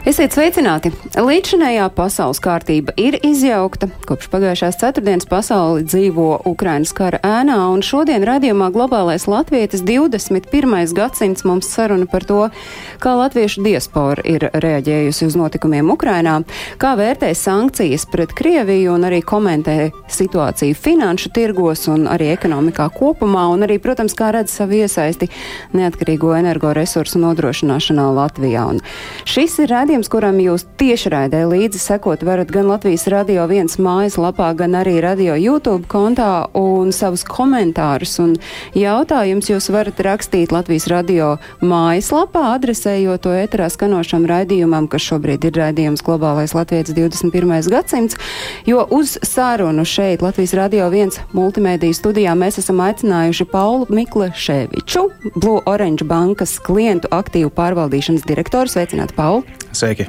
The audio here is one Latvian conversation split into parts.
Esiet sveicināti! Līdzinējā pasaules kārtība ir izjaukta. Kopš pagājušās ceturtdienas pasauli dzīvo Ukrainas kara ēnā, un šodien radījumā globālais latvietis 21. gadsimts mums saruna par to, kā latviešu diaspora ir reaģējusi uz notikumiem Ukrainā, kā vērtē sankcijas pret Krieviju un arī komentē situāciju finanšu tirgos un arī ekonomikā kopumā, un arī, protams, kā redz savu iesaisti neatkarīgo energoresursu nodrošināšanā Latvijā. Un šis ir raidījums, kuram jūs tiešraidē līdzi sekot varat gan Latvijas radio viens mājaslapā, gan arī radio YouTube kontā un savus komentārus un jautājumus jūs varat rakstīt Latvijas radio mājaslapā, adresējot to eterā skanošam raidījumam, kas šobrīd ir raidījums Globālais Latvijas 21. gadsimts, jo uz sarunu šeit Latvijas radio viens multimēdiju studijā mēs esam aicinājuši Paulu Mikleševiču, Blue Orange bankas klientu aktīvu pārvaldīšanas direktoru. Sveicināti, Paulu! Sveiki!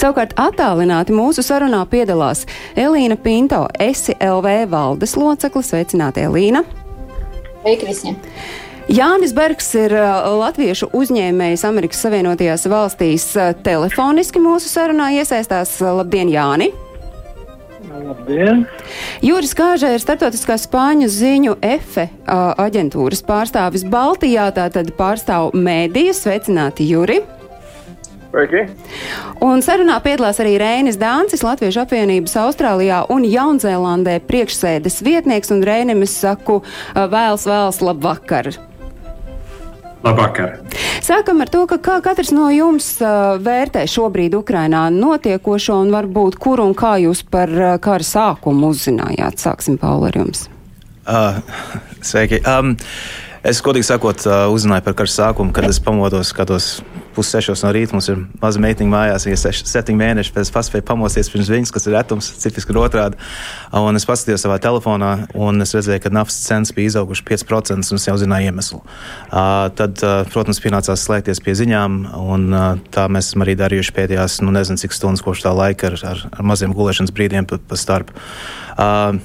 Savukārt attālināti mūsu sarunā piedalās Elīna Pinto, esi LV valdes locekle. Sveicināti, Elīna! Sveiki visiem! Jānis Bergs ir uh, latviešu uzņēmējs Amerikas Savienotajās valstīs. Uh, telefoniski mūsu sarunā iesaistās. Uh, labdien, Jāni! Labdien! Jūras Kāžē ir startautiskā spāņu ziņu EFE aģentūras pārstāvis Baltijā, tātad pārstāv mēdījus. Sveicināti, Juri! Sveiki! Un sarunā piedalās arī Rēnis Dāncis, Latviešu apvienības Austrālijā un Jaunzēlandē priekšsēdes vietnieks, un Rēnim es saku vēls, vēls, labvakar! Labvakar! Sākam ar to, ka kā katrs no jums uh, vērtē šobrīd Ukrainā notiekošo un varbūt kur un kā jūs par uh, kara sākumu uzzinājāt. Sāksim, Paula, ar jums. Uh, sveiki! Um, es, godīgi sakot, uh, uzzināju par kara sākumu, kad es pamodos skatos pussešos no rīta. Mums ir maza meitiņa mājās, viņa ir septiņi mēneši. Pēc tam spēju pamosties pirms viņas, kas ir retums, cifiski ir otrādi. Un es paskatījos savā telefonā, un es redzēju, ka naftas cenas bija izaugušas 5%, un es jau zināju iemeslu. Uh, tad, uh, protams, pienācās slēgties pie ziņām, un uh, tā mēs esam arī darījuši pēdējās, nu nezinu, cik stundas kopš tā laika ar, ar, ar maziem gulēšanas brīdiem pa, pa starp. Uh,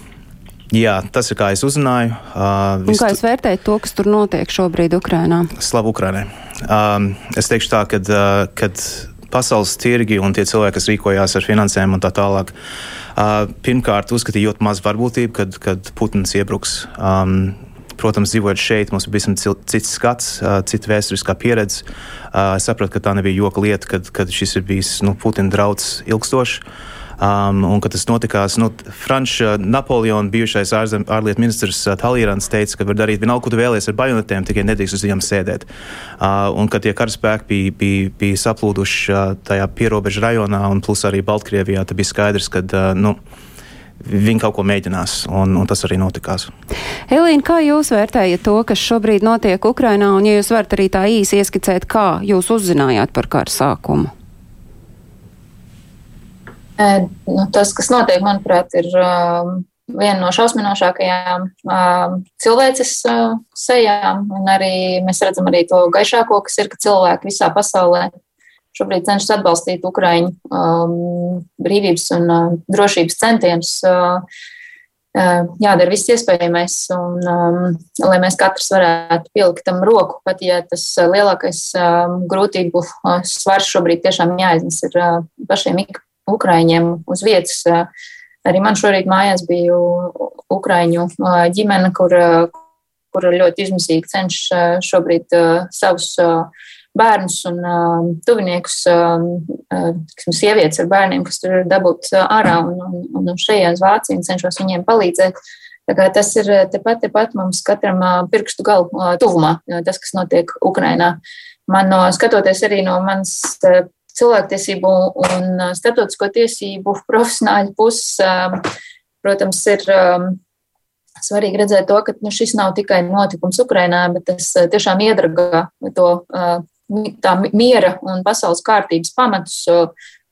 Jā, tas ir kā es uzzināju. Uh, Un kā jūs vērtējat to, kas tur notiek šobrīd Ukrainā? Slavu Ukrainai. Um, es teikšu tā, ka uh, kad pasaules tirgi un tie cilvēki, kas rīkojās ar finansēm un tā tālāk, uh, pirmkārt uzskatīja ļoti maz varbūtību, kad, kad Putins iebruks. Um, Protams, dzīvojot šeit, mums bija cits skats, cita vēsturiskā pieredze. Es sapratu, ka tā nebija joka lieta, kad, kad šis ir bijis nu, Putina drauds ilgstošs. Um, un, kad tas notikās, nu, Frančija Napoleona bijušais ārzem, ārlietu ministrs uh, Talīrans teica, ka var darīt vienalga, ko tu vēlies ar bajonetēm, tikai nedrīkst uz viņiem sēdēt. Uh, un, kad tie karaspēki bija, bija, bija saplūduši uh, tajā pierobežu rajonā un plus arī Baltkrievijā, tad bija skaidrs, ka, uh, nu, Viņi kaut ko mēģinās, un, un tas arī notikās. Elīna, kā jūs vērtējat to, kas šobrīd notiek Ukrainā, un ja jūs varat arī tā īsi ieskicēt, kā jūs uzzinājāt par kara sākumu? Nu, tas, kas notiek, manuprāt, ir um, viena no šausminošākajām um, cilvēces uh, sejām. Un arī mēs redzam arī to gaišāko, kas ir, ka cilvēki visā pasaulē šobrīd cenšas atbalstīt Ukraiņu um, brīvības un uh, drošības centienus. Uh, uh, jādara viss iespējamais, un um, lai mēs katrs varētu pielikt tam roku, pat ja tas lielākais um, grūtību svars šobrīd tiešām jāiznes ir pašiem Ukraiņiem uz vietas. Arī man šorīt mājās bija Ukraiņu ģimene, kur, kur ļoti izmisīgi cenšas šobrīd savus bērnus un tuviniekus, tiksim, sievietes ar bērniem, kas tur ir dabūti ārā un, un, un šajā uz Vāciju cenšos viņiem palīdzēt. Tas ir tepat, tepat mums katram pirkstu galu tuvumā, tas, kas notiek Ukrainā. Man no, skatoties arī no manas cilvēktiesību un starptautisko tiesību profesionāļu puses, protams, ir svarīgi redzēt to, ka nu, šis nav tikai notikums Ukrainā, bet tas tiešām iedragā to tā miera un pasaules kārtības pamatus,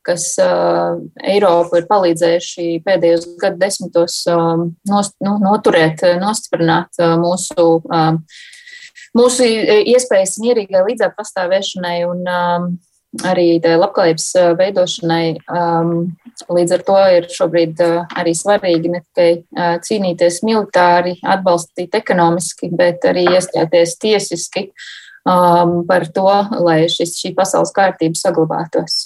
kas uh, Eiropu ir palīdzējuši pēdējos gadu desmitos uh, nost, nu, noturēt, nostiprināt uh, mūsu, uh, mūsu iespējas mierīgai līdzāk pastāvēšanai un um, arī labklājības veidošanai. Līdz ar to ir šobrīd arī svarīgi ne tikai cīnīties militāri, atbalstīt ekonomiski, bet arī iestāties tiesiski par to, lai šis, šī pasaules kārtība saglabātos.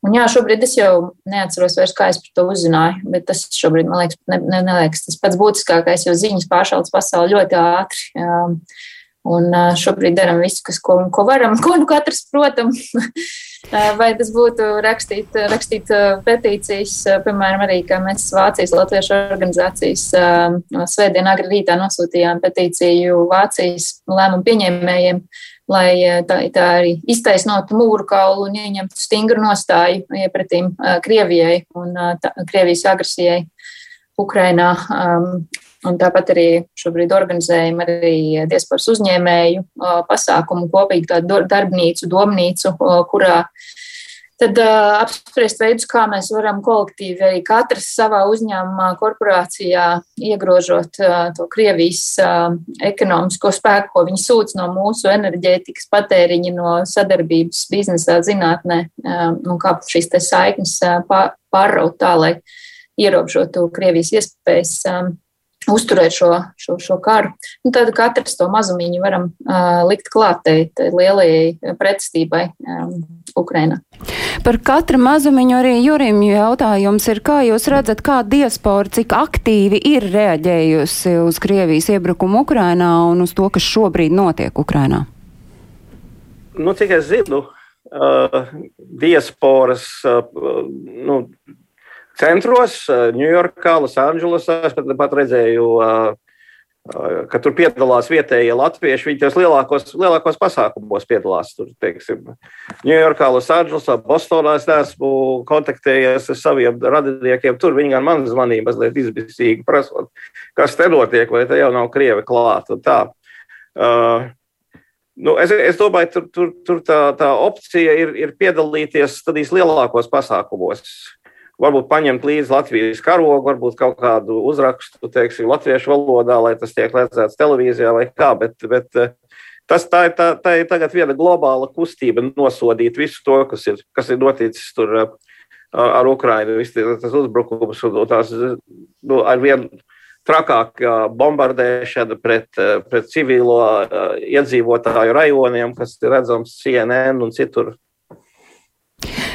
Un jā, šobrīd es jau neatceros vairs, kā es par to uzzināju, bet tas šobrīd man liekas, ne, ne, neliekas tas pats būtiskākais, jo ziņas pāršauc pasauli ļoti ātri. Un šobrīd darām visu, kas, ko, ko varam, ko nu katrs, protams. Vai tas būtu rakstīt, rakstīt petīcijas, piemēram, arī kā mēs Vācijas Latviešu organizācijas svētdien agri rītā nosūtījām petīciju Vācijas lēmumu pieņēmējiem, lai tā, tā arī iztaisnotu mūru kaulu un ieņemtu stingru nostāju iepratīm Krievijai un tā, Krievijas agresijai Ukrainā. Un tāpat arī šobrīd organizējam arī diasporas uzņēmēju pasākumu, kopīgi tādu darbnīcu, domnīcu, kurā tad apspriest veidus, kā mēs varam kolektīvi arī katrs savā uzņēmumā, korporācijā iegrožot to Krievijas ekonomisko spēku, ko viņi sūc no mūsu enerģētikas patēriņa, no sadarbības biznesā, zinātnē, un kā šīs saiknes pārraut tā, lai ierobežotu Krievijas iespējas uzturēt šo, šo, šo karu. Nu, tad katrs to mazumiņu varam uh, likt klātei lielajai pretestībai um, Ukrainā. Par katru mazumiņu arī Jurim jautājums ir, kā jūs redzat, kā diaspora, cik aktīvi ir reaģējusi uz Krievijas iebrukumu Ukrainā un uz to, kas šobrīd notiek Ukrainā? Nu, cik es zinu, uh, diasporas uh, nu, centros, Ņujorkā, Losandželosā. Es pat, pat redzēju, ka tur piedalās vietējie latvieši. Viņi tos lielākos, lielākos pasākumos piedalās. Tur, teiksim, Ņujorkā, Losandželosā, Bostonā es neesmu kontaktējies ar saviem radiniekiem. Tur viņi gan man zvanīja mazliet izbisīgi, prasot, kas te notiek, vai te jau nav krievi klāt. Uh, Nu, es, es domāju, tur, tur, tur tā, tā opcija ir, ir piedalīties tādīs lielākos pasākumos varbūt paņemt līdzi Latvijas karogu, varbūt kaut kādu uzrakstu, teiksim, latviešu valodā, lai tas tiek redzēts televīzijā vai kā. Bet, bet eh, tas tā tā, tā ir tagad viena globāla kustība nosodīt visu to, kas ir, kas ir noticis tur eh, ar Ukrainu. Tas uzbrukums un tās nu, ar vienu trakākā bombardēšana pret, eh, pret civilo iedzīvotāju rajoniem, kas ir redzams CNN un citur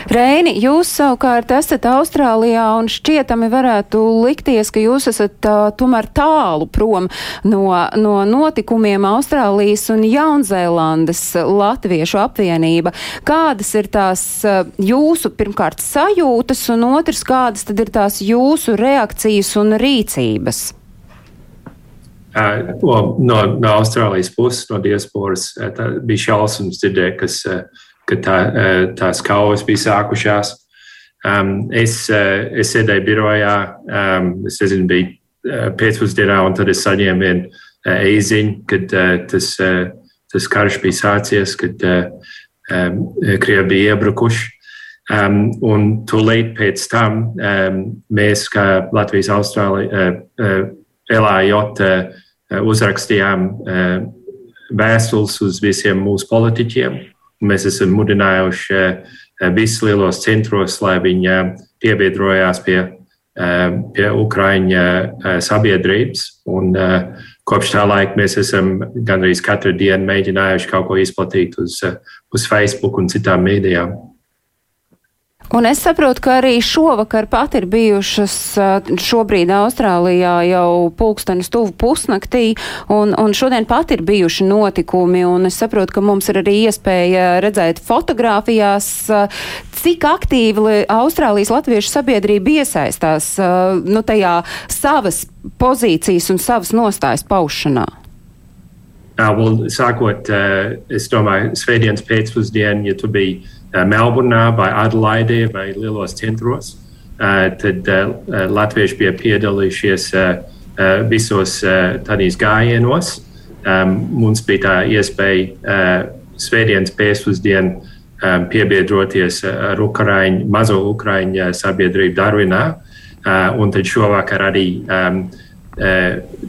Reini, jūs savukārt esat Austrālijā un šķietami varētu likties, ka jūs esat uh, tomēr tālu prom no, no notikumiem Austrālijas un Jaunzēlandes Latviešu apvienība. Kādas ir tās uh, jūsu pirmkārt sajūtas un otrs, kādas tad ir tās jūsu reakcijas un rīcības? Uh, well, no, no Austrālijas puses, no diasporas, uh, bija šausmas dzirdēt, kas uh, kad tā, eh, tās kaujas bija sākušās. Um, es, uh, es sēdēju birojā, um, es nezinu, bija uh, pēcpusdienā, un tad es saņēmu vienu eiziņu, kad tas, tas karš bija sācies, kad um, Krievi bija iebrukuši. Um, un tūlīt pēc tam um, mēs, kā Latvijas Austrālija, uh, uh, LAJ, uh, uzrakstījām uh, vēstules uz visiem mūsu politiķiem Mēs esam mudinājuši eh, visus lielos centros, lai viņi eh, piebiedrojās pie, eh, pie Ukraiņa sabiedrības. Un, kopš tā laika mēs esam gandrīz katru dienu mēģinājuši kaut ko izplatīt uz, uz Facebook un citām mēdījām. Un es saprotu, ka arī šovakar pat ir bijušas šobrīd Austrālijā jau pulkstenis tuvu pusnaktī, un, un šodien pat ir bijuši notikumi, un es saprotu, ka mums ir arī iespēja redzēt fotogrāfijās, cik aktīvi Austrālijas latviešu sabiedrība iesaistās nu, tajā savas pozīcijas un savas nostājas paušanā. Uh, well, sākot, uh, es domāju, svētdienas pēcpusdienā, ja tu biji Melburnā vai Adelaidē vai lielos centros, eh, tad eh, latvieši bija piedalījušies visos tādīs gājienos. Mums bija tā iespēja svētdienas pēcpusdienā piebiedroties ar Ukraiņu, mazo Ukraiņu sabiedrību Darvinā. Un tad šovakar arī,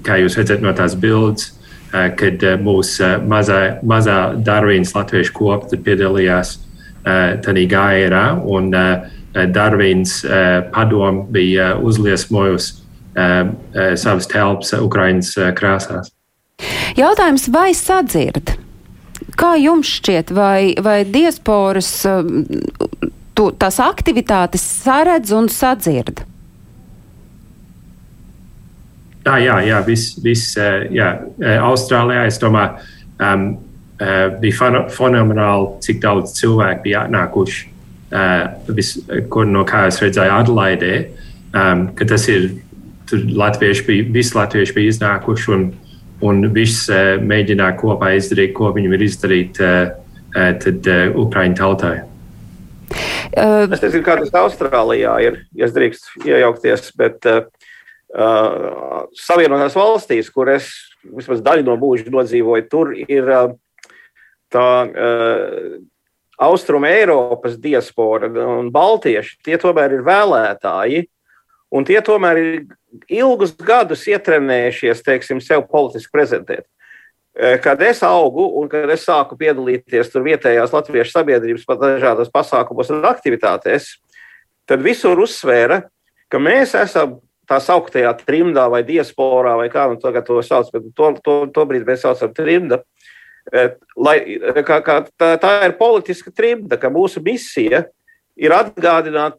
kā jūs redzat no tās bildes, kad mūsu mazā, mazā Darvīnas latviešu kopa piedalījās tādā gairā. Un Darvīns padomu bija uzliesmojusi savas telpas Ukraiņas krāsās. Jautājums, vai sadzird? Kā jums šķiet, vai, vai diasporas tu, tās aktivitātes saredz un sadzird? Tā, jā, jā, viss, vis, jā. Austrālijā, es domāju, um, bija fenomenāli, cik daudz cilvēku bija atnākuši, uh, vis, kur no kā es redzēju Adelaidē, um, ka tas ir, tur latvieši bija, visi latvieši bija iznākuši un, un viss uh, mēģināja kopā izdarīt, ko viņi ir izdarīt uh, uh, tad Ukraiņu tautai. Uh, es nezinu, kā tas Austrālijā ir, ja drīkst iejaukties, bet uh, uh, Savienotās valstīs, kur es vismaz daļu no mūža nodzīvoju, tur ir uh, tā uh, Austrum Eiropas diaspora un Baltieši. Tie tomēr ir vēlētāji, un tie tomēr ir ilgus gadus ietrenējušies, teiksim, sev politiski prezentēt. Eh, kad es augu un kad es sāku piedalīties vietējās latviešu sabiedrības dažādos pasākumos un aktivitātēs, tad visur uzsvēra, ka mēs esam tā sauktajā trimdā vai diasporā, vai kā nu tagad to sauc, bet to, to, to brīdi mēs saucam trimda. Eh, lai, kā, kā, tā, tā ir politiska trimda, ka mūsu misija ir atgādināt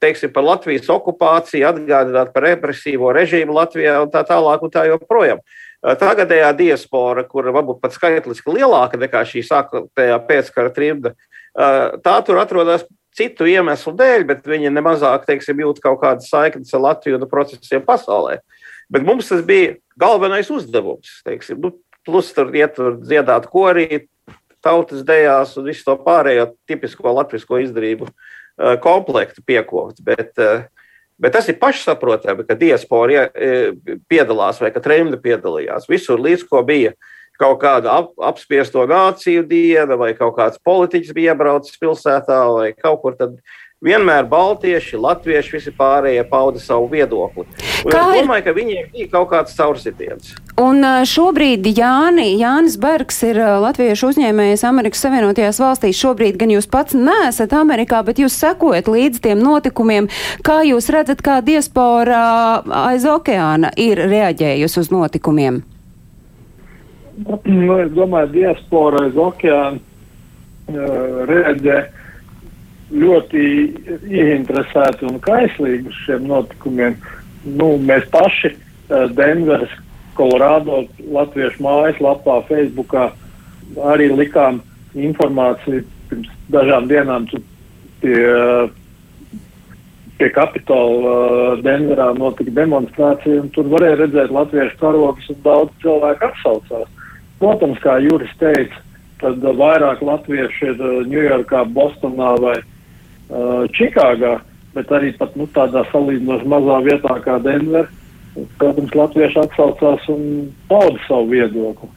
teiksim, par Latvijas okupāciju, atgādināt par represīvo režīmu Latvijā un tā tālāk un tā joprojām. Tagadējā diaspora, kur varbūt pat skaitliski lielāka nekā šī sākotnējā pēckara trimda, tā tur atrodas citu iemeslu dēļ, bet viņi nemazāk teiksim, jūt kaut kādas saiknes ar Latviju un procesiem pasaulē. Bet mums tas bija galvenais uzdevums. Teiksim, nu, plus tur iet tur dziedāt korī, tautas dejās un visu to pārējo tipisko latviešu izdarību komplektu piekopt. Bet, uh, Bet tas ir pašsaprotami, ka diaspora ja, e, piedalās vai ka trījuma piedalījās visur, līdz ko bija kaut kāda ap, apspiesto nāciju diena, vai kaut kāds politiķis bija iebraucis pilsētā, vai kaut kur tad vienmēr baltieši, latvieši, visi pārējie pauda savu viedokli. Un Kā es domāju, ir? ka viņiem bija kaut kāds caursitiens. Un šobrīd Jāni, Jānis Bergs ir latviešu uzņēmējs Amerikas Savienotajās valstīs. Šobrīd gan jūs pats neesat Amerikā, bet jūs sekojat līdz tiem notikumiem. Kā jūs redzat, kā diaspora aiz okeāna ir reaģējusi uz notikumiem? Nu, es domāju, diaspora aiz okeāna uh, reaģē ļoti ieinteresēti un kaislīgi uz šiem notikumiem. Nu, mēs paši uh, Denveras, Kolorādo Latviešu mājaslapā, Facebookā arī likām informāciju pirms dažām dienām pie, pie Kapitola uh, Denverā notika demonstrācija, un tur varēja redzēt latviešu karogus un daudz cilvēku atsaucās. Protams, kā Juris teica, tad vairāk latviešu ir Ņujorkā, Bostonā vai uh, Čikāgā, bet arī pat nu, tādā salīdzinoši mazā vietā kā Denver. Protams, latvieši atsaucās un pauda savu viedokli.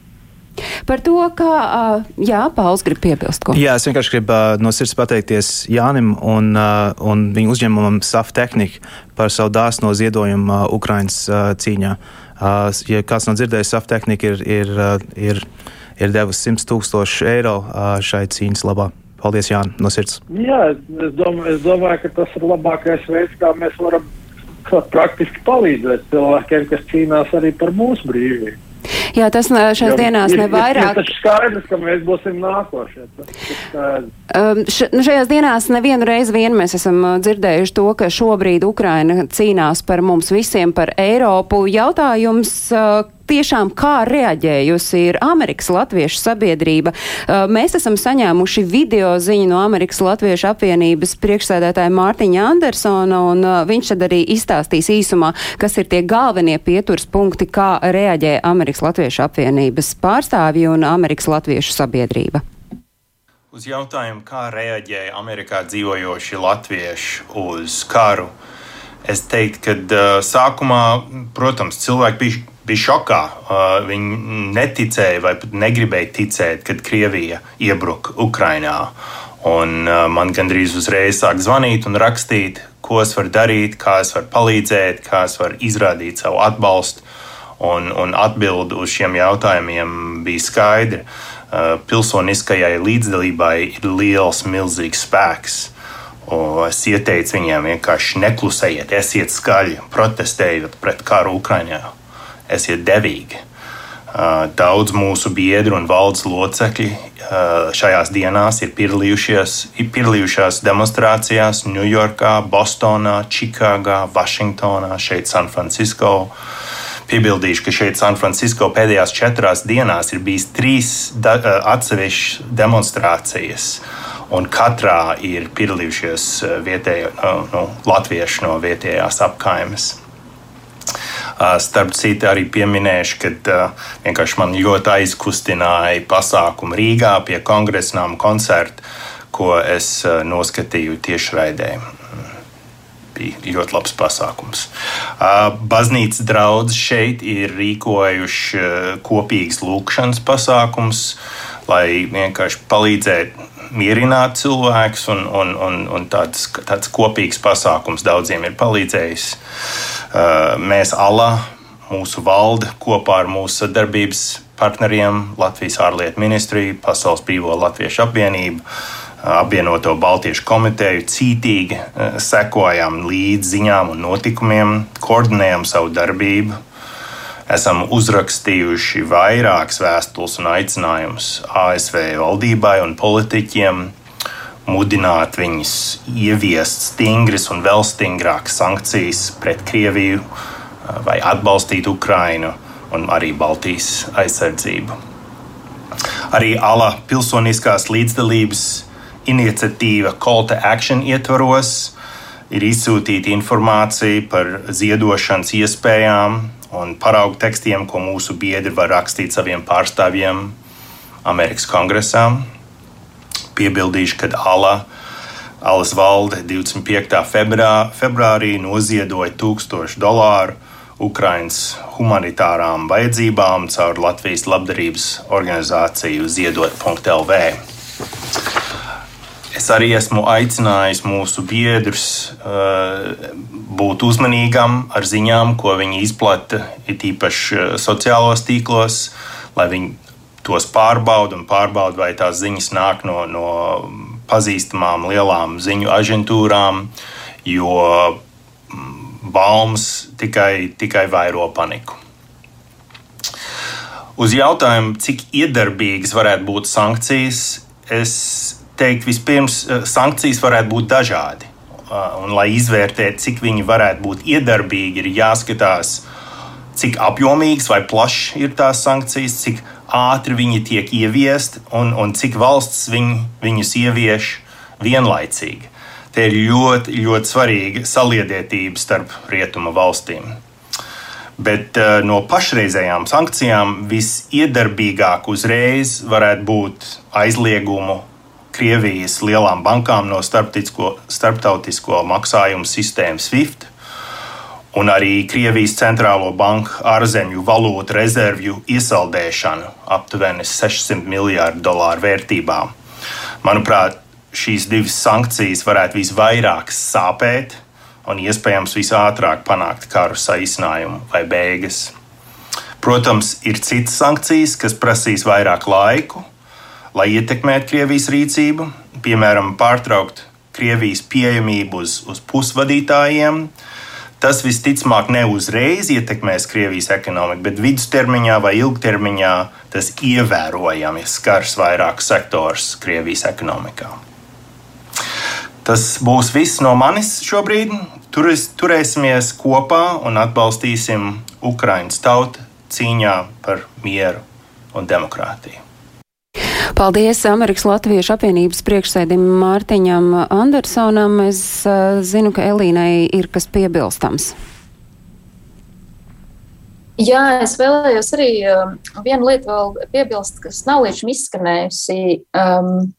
Par to, kā jā, Pauls grib piebilst. Ko. Jā, es vienkārši gribu no sirds pateikties Jānim un, un viņa uzņēmumam SAF tehniku par savu dāsno ziedojumu Ukraiņas cīņā. Ja kāds nav dzirdējis, SAF tehnika ir, ir, ir, ir devusi 100 tūkstošu eiro šai cīņas labā. Paldies, Jānis, no sirds. Jā, es domāju, es domāju, ka tas ir labākais veids, kā mēs varam praktiski palīdzēt cilvēkiem, kas cīnās arī par mūsu brīvību. Jā, tas šajās jo, dienās ir, nevairāk. Tas ir skaidrs, ka mēs būsim nākošie. Um, š, nu, šajās dienās nevienu reizi vien mēs esam dzirdējuši to, ka šobrīd Ukraina cīnās par mums visiem, par Eiropu. Jautājums, tiešām kā reaģējusi ir Amerikas Latviešu sabiedrība. Uh, mēs esam saņēmuši video ziņu no Amerikas Latviešu apvienības priekšsēdētāja Mārtiņa Andersona, un uh, viņš tad arī izstāstīs īsumā, kas ir tie galvenie pieturs punkti, kā reaģē Amerikas Latviešu apvienības pārstāvji un Amerikas Latviešu sabiedrība. Uz jautājumu, kā reaģēja Amerikā dzīvojoši latvieši uz karu, es teiktu, ka uh, sākumā, protams, cilvēki bija bija šokā. Uh, viņi neticēja vai pat negribēja ticēt, kad Krievija iebruka Ukrajinā. Un, uh, man gandrīz uzreiz sāk zvanīt un rakstīt, ko es varu darīt, kā es varu palīdzēt, kā es varu izrādīt savu atbalstu. Un, un atbildi uz šiem jautājumiem bija skaidra. pilsoniskajai līdzdalībai ir liels, milzīgs spēks. Un es ieteicu viņiem vienkārši neklusējiet, esiet skaļi, protestējiet pret karu Ukrajinā, esiet devīgi. Daudz mūsu biedru un valdes locekļi šajās dienās ir piedalījušies demonstrācijās Ņujorkā, Bostonā, Čikāgā, Vašingtonā, šeit San Francisco. Piebildīšu, ka šeit San Francisco pēdējās četrās dienās ir bijis trīs atsevišķas demonstrācijas, un katrā ir piedalījušies vietējo, nu, latvieši no vietējās apkaimes. Starp citu, arī pieminēšu, ka vienkārši man ļoti aizkustināja pasākumu Rīgā pie kongresa nama koncerta, ko es noskatīju tiešraidē bija ļoti labs pasākums. Baznīcas draugs šeit ir rīkojuši kopīgas lūkšanas pasākums, lai vienkārši palīdzētu mierināt cilvēkus, un, un, un, un tāds, tāds kopīgs pasākums daudziem ir palīdzējis. Mēs ALA, mūsu valde, kopā ar mūsu sadarbības partneriem, Latvijas ārlietu ministriju, Pasaules Brīvo Latviešu apvienību, apvienoto Baltiešu komiteju, cītīgi sekojam līdzi ziņām un notikumiem, koordinējam savu darbību. Esam uzrakstījuši vairākas vēstules un aicinājumus ASV valdībai un politiķiem mudināt viņus ieviest stingras un vēl stingrākas sankcijas pret Krieviju vai atbalstīt Ukrainu un arī Baltijas aizsardzību. Arī ALA pilsoniskās līdzdalības iniciatīva Call to Action ietvaros ir izsūtīta informācija par ziedošanas iespējām un paraugu tekstiem, ko mūsu biedri var rakstīt saviem pārstāvjiem Amerikas Kongresā. Piebildīšu, ka ALA, ALAS valde 25. Februā, februārī noziedoja 1000 dolāru Ukraiņas humanitārām vajadzībām caur Latvijas labdarības organizāciju ziedot.lv. Es arī esmu aicinājis mūsu biedrus uh, būt uzmanīgam ar ziņām, ko viņi izplata, it īpaši uh, sociālos tīklos, lai viņi tos pārbauda un pārbauda, vai tās ziņas nāk no, no pazīstamām lielām ziņu aģentūrām, jo mm, baumas tikai, tikai vairo paniku. Uz jautājumu, cik iedarbīgas varētu būt sankcijas, es teiktu, vispirms eh, sankcijas varētu būt dažādi. Uh, un, lai izvērtētu, cik viņi varētu būt iedarbīgi, ir jāskatās, cik apjomīgas vai plašas ir tās sankcijas, cik ātri viņi tiek ieviesti un, un cik valsts viņ, viņus ievieš vienlaicīgi. Te ir ļoti, ļoti svarīga saliedētība starp rietumu valstīm. Bet uh, no pašreizējām sankcijām visiedarbīgāk uzreiz varētu būt aizliegumu Krievijas lielām bankām no starptautisko maksājumu sistēmas SWIFT un arī Krievijas centrālo banku ārzemju valūtu rezervju iesaldēšanu aptuveni 600 miljārdu dolāru vērtībā. Manuprāt, šīs divas sankcijas varētu visvairāk sāpēt un iespējams visātrāk panākt karu saīsinājumu vai beigas. Protams, ir citas sankcijas, kas prasīs vairāk laiku lai ietekmētu Krievijas rīcību, piemēram, pārtraukt Krievijas pieejamību uz, uz pusvadītājiem. Tas visticamāk ne uzreiz ietekmēs Krievijas ekonomiku, bet vidustermiņā vai ilgtermiņā tas ievērojami skars vairākus sektors Krievijas ekonomikā. Tas būs viss no manis šobrīd. Turis, turēsimies kopā un atbalstīsim Ukraiņas tautu cīņā par mieru un demokrātiju. Paldies Amerikas Latviešu apvienības priekšsēdim Mārtiņam Andersonam. Es uh, zinu, ka Elīnai ir kas piebilstams. Jā, es vēlējos arī uh, vienu lietu piebilst, kas nav līdz šim izskanējusi. Um,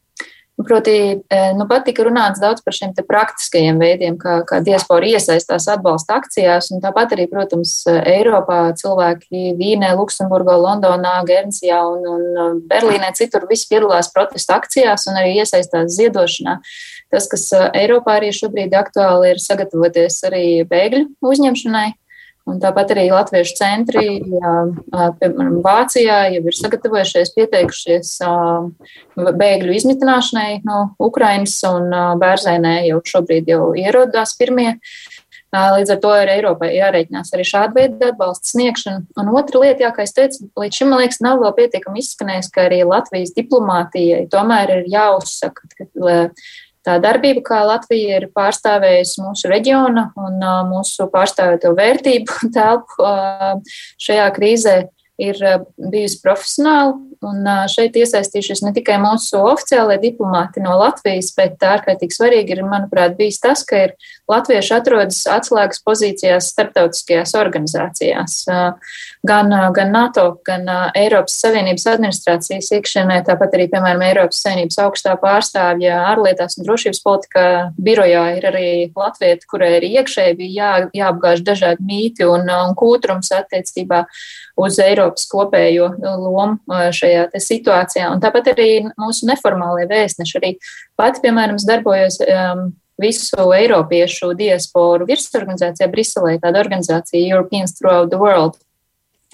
Proti, e, nu pat tika runāts daudz par šiem praktiskajiem veidiem, kā, kā diaspora iesaistās atbalsta akcijās, tāpat arī, protams, Eiropā cilvēki Vīnē, Luksemburgā, Londonā, Guernsijā un, un Berlīnē citur visi piedalās protesta akcijās un arī iesaistās ziedošanā. Tas, kas Eiropā arī šobrīd aktuāli ir sagatavoties arī bēgļu uzņemšanai Un tāpat arī latviešu centri, piemēram, Vācijā jau ir sagatavojušies, pieteikušies bēgļu izmitināšanai no Ukrainas, un Bērzēnē jau šobrīd jau ierodās pirmie. Līdz ar to ir Eiropai jārēķinās arī šāda veida atbalsta sniegšana. Un otra lieta, jā, kā es teicu, līdz šim, man liekas, nav vēl pietiekami izskanējis, ka arī Latvijas diplomātijai tomēr ir jāuzsaka, ka tā darbība, kā Latvija ir pārstāvējusi mūsu reģiona un mūsu pārstāvēto vērtību telpu šajā krīzē, ir bijusi profesionāla. Un šeit iesaistījušies ne tikai mūsu oficiālai diplomāti no Latvijas, bet ārkārtīgi svarīgi ir, manuprāt, bijis tas, ka ir latvieši atrodas atslēgas pozīcijās starptautiskajās organizācijās. Gan, gan NATO, gan Eiropas Savienības administrācijas iekšienē, tāpat arī, piemēram, Eiropas Savienības augstā pārstāvja ārlietās un drošības politikā birojā ir arī latvieti, kurai arī iekšēji bija jā, jāapgāž dažādi mīti un, un kūtrums attiecībā uz Eiropas kopējo lomu šajā situācijā. Un tāpat arī mūsu neformālie vēstneši. Arī pati, piemēram, darbojos um, visu Eiropiešu diasporu virsorganizācijā Briselē, tāda organizācija Europeans Throughout the World,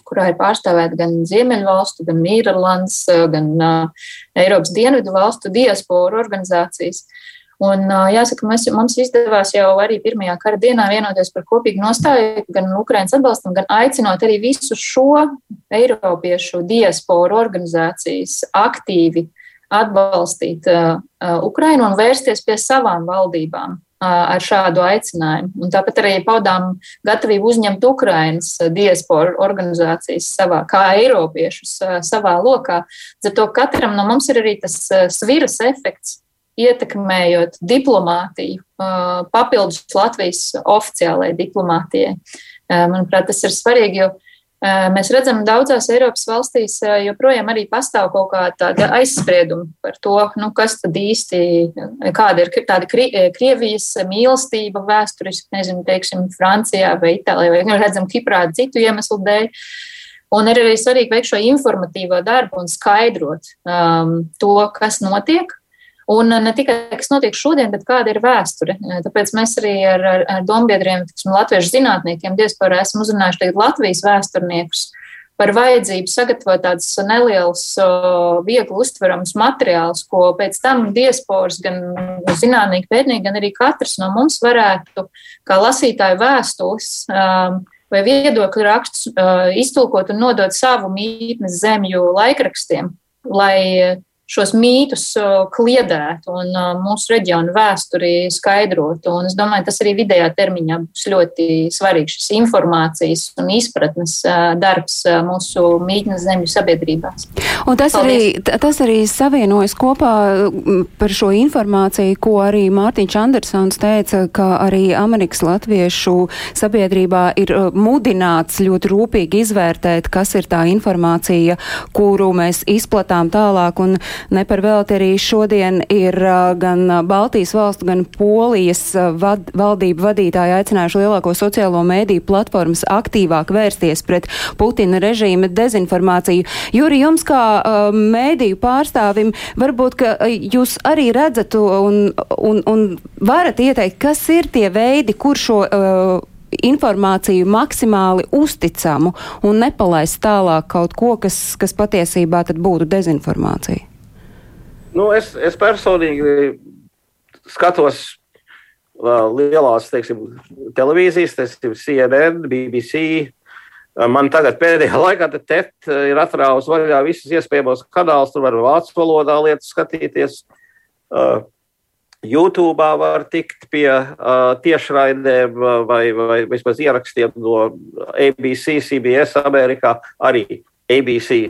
kurā ir pārstāvēta gan Ziemeļvalstu, gan Nīderlandes, gan uh, Eiropas dienvidu valstu diasporu organizācijas. Uh, Un, jāsaka, mēs, mums izdevās jau arī pirmajā kara dienā vienoties par kopīgu nostāju gan Ukraiņas atbalstam, gan aicinot arī visu šo Eiropiešu diasporu organizācijas aktīvi atbalstīt uh, Ukrainu un vērsties pie savām valdībām ar šādu aicinājumu. Un tāpat arī paudām gatavību uzņemt Ukrainas diasporu organizācijas savā, kā Eiropiešus savā lokā. Tad to katram no mums ir arī tas sviras efekts, ietekmējot diplomātiju, papildus Latvijas oficiālajai diplomātijai. Manuprāt, tas ir svarīgi, jo mēs redzam, ka daudzās Eiropas valstīs joprojām arī pastāv kaut kāda aizsprieduma par to, nu, kas tad īsti, kāda ir tāda Krievijas mīlestība vēsturiski, nezinu, teiksim, Francijā vai Itālijā, vai nu, redzam, Kiprā citu iemeslu dēļ. Un ir arī svarīgi veikt šo informatīvo darbu un skaidrot um, to, kas notiek, Un ne tikai kas notiek šodien, bet kāda ir vēsture. Tāpēc mēs arī ar, ar, ar dombiedriem, tiksim, latviešu zinātniekiem, diasporā esam uzrunājuši Latvijas vēsturniekus par vajadzību sagatavot tādus nelielus, viegli uztveramus materiālus, ko pēc tam diasporas, gan zinātnieki, pētnieki, gan arī katrs no mums varētu, kā lasītāju vēstules vai viedokļu rakstus, iztulkot un nodot savu mītnes zemju laikrakstiem, lai šos mītus kliedētu un mūsu reģionu vēsturi skaidrotu. Un es domāju, tas arī vidējā termiņā būs ļoti svarīgs šis informācijas un izpratnes darbs mūsu mītnes zemju sabiedrībās. Un tas Paldies. arī, tas arī savienojas kopā par šo informāciju, ko arī Mārtiņš Andersons teica, ka arī Amerikas latviešu sabiedrībā ir mudināts ļoti rūpīgi izvērtēt, kas ir tā informācija, kuru mēs izplatām tālāk. Un Ne par velti arī šodien ir gan Baltijas valstu, gan Polijas vad, valdību vadītāji aicinājuši lielāko sociālo mēdīju platformas aktīvāk vērsties pret Putina režīma dezinformāciju. Juri, jums kā uh, mēdīju pārstāvim, varbūt, ka jūs arī redzat un, un, un varat ieteikt, kas ir tie veidi, kur šo uh, informāciju maksimāli uzticamu un nepalaist tālāk kaut ko, kas, kas patiesībā būtu dezinformācija? Nu, es, es personīgi skatos uh, lielās teiksim, televīzijas, ir CNN, BBC. Uh, man tagad pēdējā laikā te TET ir atrāvusi vaļā visas iespējamos kanālus, tur var vācu valodā lietas skatīties. Uh, YouTube var tikt pie uh, tiešraidēm vai, vai vismaz ierakstiem no ABC, CBS, Amerikā, arī ABC.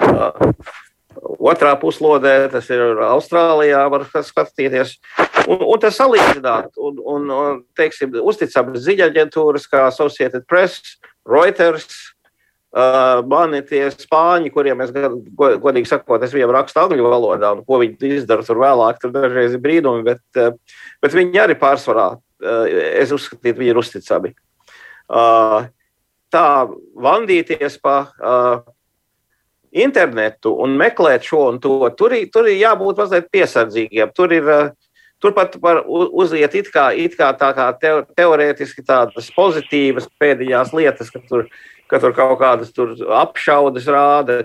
Uh, Otrā puslodē tas ir Austrālijā, var skatīties. Un, un tas salīdzināt, un, un, un teiksim, uzticamas ziņaģentūras kā Associated Press, Reuters, uh, mani tie spāņi, kuriem es godīgi sakot, es viņiem rakstu angļu valodā, un ko viņi izdara tur vēlāk, tur dažreiz ir brīnumi, bet, uh, bet viņi arī pārsvarā, uh, es uzskatītu, viņi ir uzticami. Uh, tā vandīties pa uh, internetu un meklēt šo un to, tur, tur ir jābūt mazliet piesardzīgiem. Tur ir, turpat var uziet it kā, it kā tā kā te, teorētiski tādas pozitīvas pēdējās lietas, ka tur, ka tur kaut kādas tur apšaudes rāda,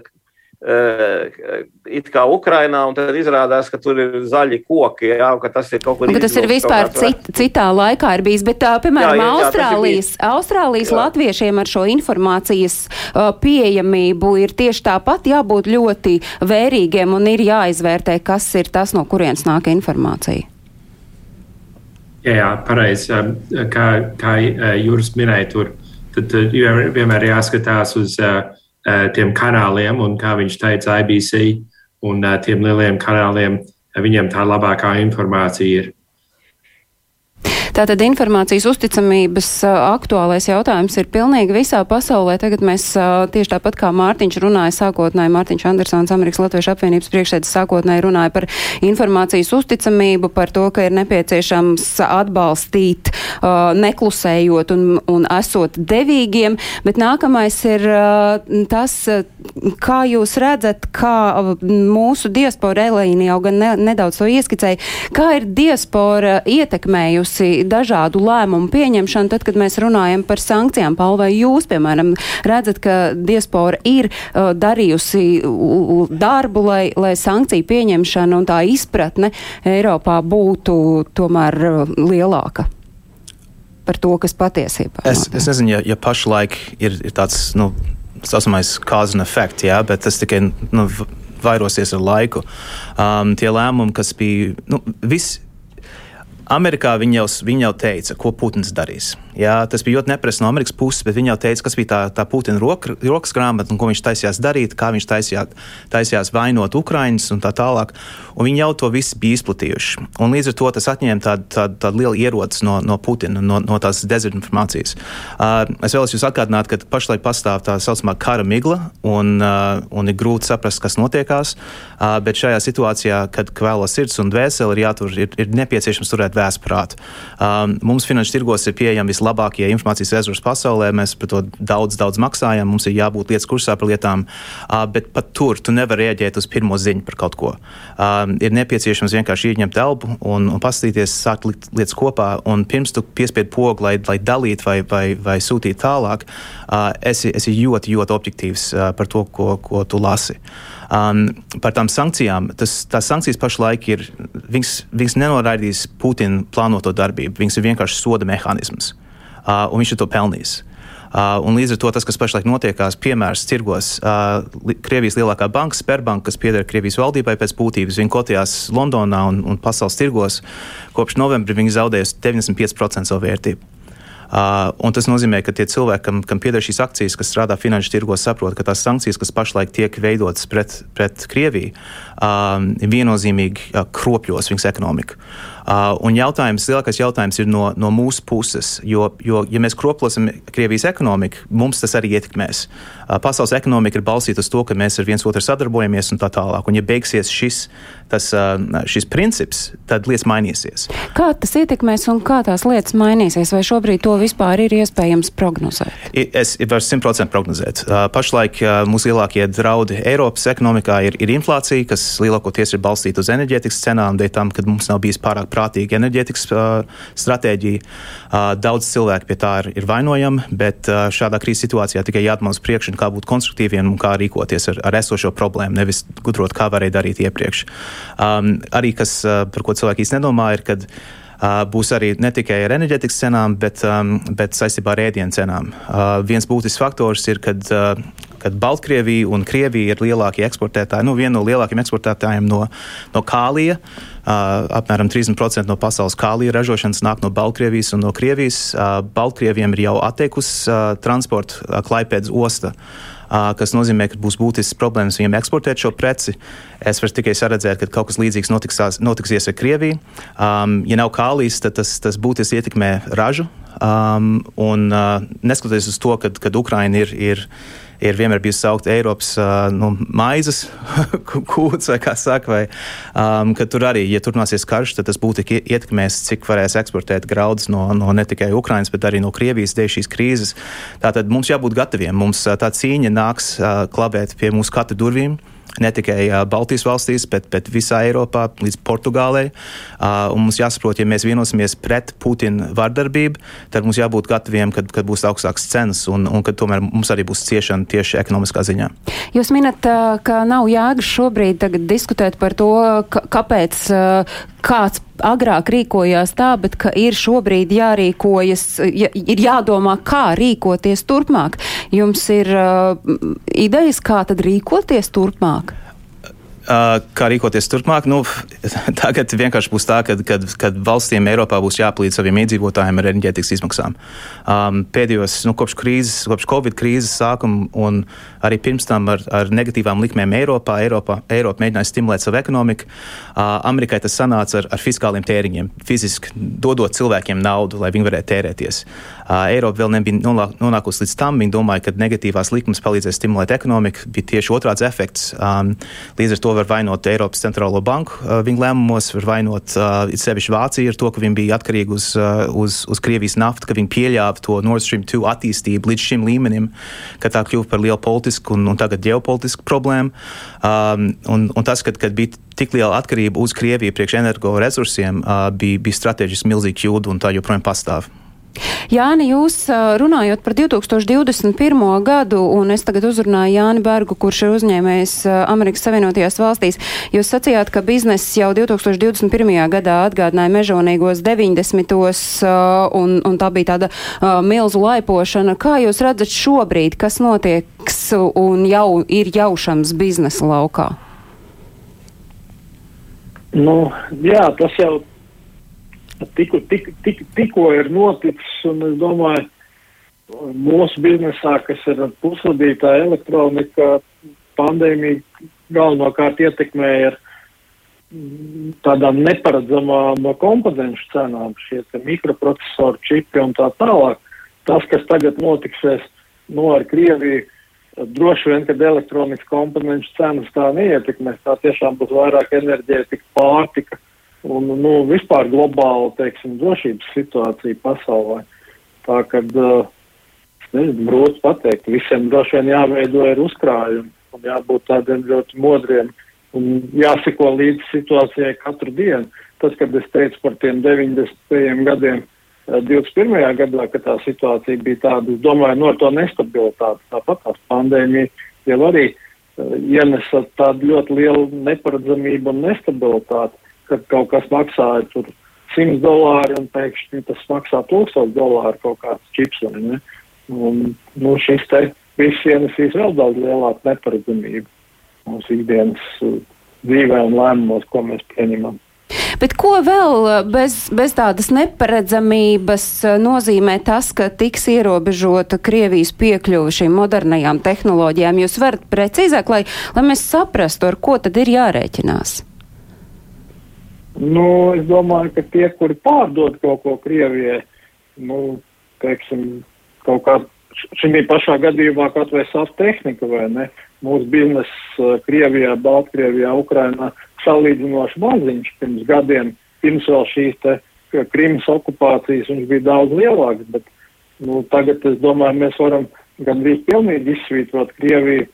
it kā Ukrainā, un tad izrādās, ka tur ir zaļi koki, jā, ka tas ir kaut kur tāds. Tas ir vispār cit, citā laikā ir bijis, bet, uh, piemēram, jā, jā, Austrālijas, Austrālijas jā. latviešiem ar šo informācijas uh, pieejamību ir tieši tāpat jābūt ļoti vērīgiem un ir jāizvērtē, kas ir tas, no kurienes nāk informācija. Jā, jā pareizi. Kā, kā Jūras minēja, tur tad vienmēr jāskatās uz uh, Eh, tiem kanāliem, un kā viņš teica, IBC un eh, tiem lieliem kanāliem, viņiem tā labākā informācija ir. Tātad informācijas uzticamības aktuālais jautājums ir pilnīgi visā pasaulē. Tagad mēs tieši tāpat kā Mārtiņš runāja sākotnēji, Mārtiņš Andersons, Amerikas Latviešu apvienības priekšsēdis sākotnēji runāja par informācijas uzticamību, par to, ka ir nepieciešams atbalstīt, neklusējot un, un esot devīgiem, bet nākamais ir tas, kā jūs redzat, kā mūsu diaspora Elīna jau gan ne, nedaudz to ieskicēja, kā ir diaspora ietekmējusi dažādu lēmumu pieņemšanu, tad, kad mēs runājam par sankcijām. Paul, vai jūs, piemēram, redzat, ka diaspora ir uh, darījusi darbu, lai, lai sankciju pieņemšana un tā izpratne Eiropā būtu tomēr uh, lielāka? Par to, kas patiesībā ir. Es, es nezinu, ja, ja pašlaik ir, ir tāds, nu, saucamais cause and effect, jā, bet tas tikai nu, vairosies ar laiku. Um, tie lēmumi, kas bija, nu, viss Amerikā viņi jau, viņi jau teica, ko Putins darīs. Jā, tas bija ļoti neprasa no Amerikas puses, bet viņi jau teica, kas bija tā, tā Putina roka, rokas grāmata un ko viņš taisījās darīt, kā viņš taisījās, taisījās vainot Ukraiņus un tā tālāk. Un viņi jau to visu bija izplatījuši. Un līdz ar to tas atņēma tādu, tādu, tādu lielu ieroci no, no Putina, no, no tās dezinformācijas. Uh, es vēlos jūs atgādināt, ka pašlaik pastāv tā saucamā kara migla un, uh, un ir grūti saprast, kas notiekās. Uh, bet šajā situācijā, kad vēlos sirds un dvēseli ir jātur, ir, ir nepieciešams turēt vēsprātu. Um, mums finanšu tirgos ir pieejami vislabākie labākie informācijas resursi pasaulē. Mēs par to daudz, daudz maksājam. Mums ir jābūt lietas kursā par lietām, bet pat tur tu nevari rēģēt uz pirmo ziņu par kaut ko. Ir nepieciešams vienkārši ieņemt elpu un, un paskatīties, sākt likt lietas kopā. Un pirms tu piespied pogu, lai, lai dalītu vai, vai, vai sūtītu tālāk, esi, esi ļoti, ļoti objektīvs par to, ko, ko tu lasi. Um, par tām sankcijām. Tas, tās sankcijas pašlaik ir. Viņas, viņas nenoraidīs Putina plānoto darbību. Viņas ir vienkārši soda mehānisms uh, un viņš ir to pelnījis. Uh, un līdz ar to tas, kas pašlaik notiekās, piemērs tirgos, uh, Krievijas lielākā banka, Sperbanka, kas pieder Krievijas valdībai pēc būtības, viņa kotījās Londonā un, un pasaules tirgos. Kopš novembra viņi zaudējusi 95% savu vērtību. Uh, tas nozīmē, ka tie cilvēki, kam, kam pieder šīs akcijas, kas strādā finanšu tirgos, saprot, ka tās sankcijas, kas pašlaik tiek veidotas pret, pret Krieviju, uh, viennozīmīgi uh, kropļos viņas ekonomiku. Uh, un jautājums, lielākais jautājums ir no, no mūsu puses, jo, jo, ja mēs kroplosim Krievijas ekonomiku, mums tas arī ietekmēs. Uh, pasaules ekonomika ir balstīta uz to, ka mēs ar viens otru sadarbojamies un tā tālāk. Un, ja beigsies šis, tas, uh, šis princips, tad lietas mainīsies. Kā tas ietekmēs un kā tās lietas mainīsies? Vai šobrīd to vispār ir iespējams prognozēt? Es varu simtprocentīgi prognozēt. Uh, pašlaik uh, mūsu lielākie draudi Eiropas ekonomikā ir, ir inflācija, kas lielākoties ir balstīta uz enerģētikas cenām, dēļ tam, ka mums nav bijis pārāk prātīga enerģētikas uh, stratēģija. Uh, daudz cilvēku pie tā ir, ir vainojami, bet uh, šādā krīzes situācijā tikai jāatmaz priekš, kā būt konstruktīviem un kā rīkoties ar, ar esošo problēmu, nevis gudrot, kā varēja darīt iepriekš. Um, arī kas, uh, par ko cilvēki īsti nedomā, ir, kad Uh, būs arī ne tikai ar enerģētikas cenām, bet, um, bet saistībā ar ēdienu cenām. Uh, viens būtisks faktors ir, kad, uh, kad Baltkrievija un Krievija ir lielākie eksportētāji, nu, viena no lielākajiem eksportētājiem no, no kālija. Uh, apmēram 30% no pasaules kālija ražošanas nāk no Baltkrievijas un no Krievijas. Uh, Baltkrieviem ir jau atteikusi uh, transporta uh, Klaipēdas osta. Uh, kas nozīmē, ka būs būtisks problēmas viņiem eksportēt šo preci. Es varu tikai saredzēt, ka kaut kas līdzīgs notiks, notiksies ar Krieviju. Um, ja nav kālijas, tad tas, tas būtiski ietekmē ražu. Um, un uh, neskatoties uz to, ka Ukraina ir. ir ir vienmēr bijusi saukta Eiropas nu, maizes kūts, vai kā saka, vai um, ka tur arī, ja turpināsies karš, tad tas būtu ietekmēs, cik varēs eksportēt graudus no, no ne tikai Ukrainas, bet arī no Krievijas dēļ šīs krīzes. Tātad mums jābūt gataviem. Mums tā cīņa nāks klabēt pie mūsu katra durvīm. Ne tikai uh, Baltijas valstīs, bet, bet visā Eiropā, līdz Portugālei. Uh, mums jāsaprot, ja mēs vienosimies pret Putina vardarbību, tad mums jābūt gataviem, kad, kad būs augstākas cenas un, un kad tomēr mums arī būs ciešana tieši ekonomiskā ziņā. Jūs minat, ka nav jēgas šobrīd diskutēt par to, kāpēc kāds agrāk rīkojās tā, bet ka ir šobrīd jārīkojas, ja, ir jādomā, kā rīkoties turpmāk. Jums ir uh, idejas, kā tad rīkoties turpmāk? Kā rīkoties turpmāk? Nu, tagad vienkārši būs tā, ka kad, kad valstīm Eiropā būs jāpalīdz saviem iedzīvotājiem ar enerģētikas izmaksām. Um, pēdējos, nu, kopš krīzes, kopš Covid krīzes sākuma un arī pirms tam ar, ar negatīvām likmēm Eiropā, Eiropā, Eiropa mēģināja stimulēt savu ekonomiku. Uh, Amerikai tas sanāca ar, ar fiskāliem tēriņiem, fiziski dodot cilvēkiem naudu, lai viņi varētu tērēties. Uh, Eiropa vēl nebija nonākusi līdz tam. Viņi domāja, ka negatīvās likmes palīdzēs stimulēt ekonomiku. Bija tieši otrāds efekts. Um, līdz ar to var vainot Eiropas centrālo banku uh, viņu lēmumos, var vainot uh, sevišķi Vāciju ar to, ka viņi bija atkarīgi uz, uh, uz, uz Krievijas naftu, ka viņi pieļāva to Nord Stream 2 attīstību līdz šim līmenim, ka tā kļuva par lielu politisku un, un tagad ģeopolitisku problēmu. Um, un, un tas, kad, kad bija tik liela atkarība uz Krieviju priekš energoresursiem, uh, bija, bija strateģiski milzīgi kļūda un tā joprojām pastāv. Jāni, jūs runājot par 2021. gadu, un es tagad uzrunāju Jāni Bergu, kurš ir uzņēmējs Amerikas Savienotajās valstīs, jūs sacījāt, ka bizness jau 2021. gadā atgādināja mežonīgos 90. un, un tā bija tāda uh, milzu laipošana. Kā jūs redzat šobrīd, kas notieks un jau ir jaušams biznesa laukā? Nu, jā, tas jau Tiku, tik, tik, tikko ir noticis, un es domāju, mūsu biznesā, kas ir pusvadītā elektronika, pandēmija galvenokārt ietekmēja ar tādām neparedzamām komponentu cenām, šie mikroprocesoru čipi un tā tālāk. Tas, kas tagad notiksies no nu, ar Krieviju, droši vien, kad elektronikas komponentu cenas tā neietekmēs, tā tiešām būs vairāk enerģētika, pārtika un nu, vispār globāla teiksim, drošības situācija pasaulē. Tā kā uh, nezinu, grūti pateikt, visiem droši vien jāveido ir uzkrājumi un jābūt tādiem ļoti modriem un jāsiko līdz situācijai katru dienu. Tas, kad es teicu par tiem 90. gadiem, 21. Uh, gadā, kad tā situācija bija tāda, es domāju, no to nestabilitāti, tāpat tās pandēmija jau arī uh, ienesa tādu ļoti lielu neparedzamību un nestabilitāti kad kaut kas maksāja tur 100 dolāri un pēkšņi tas maksā 1000 dolāru kaut kāds čips vai ne. Un, nu, šis te viss ienesīs vēl daudz lielāku neparedzamību mūsu ikdienas uh, dzīvē un lēmumos, ko mēs pieņemam. Bet ko vēl uh, bez, bez tādas neparedzamības uh, nozīmē tas, ka tiks ierobežota Krievijas piekļuva šīm modernajām tehnoloģijām? Jūs varat precīzāk, lai, lai mēs saprastu, ar ko tad ir jārēķinās? Nu, es domāju, ka tie, kuri pārdod kaut ko Krievijai, nu, teiksim, kaut kā šī pašā gadījumā kaut vai savu tehniku vai ne, mūsu biznes uh, Krievijā, Baltkrievijā, Ukrainā salīdzinoši maziņš pirms gadiem, pirms vēl šīs te Krimas okupācijas viņš bija daudz lielāks, bet, nu, tagad es domāju, mēs varam gandrīz pilnīgi izsvītrot Krieviju,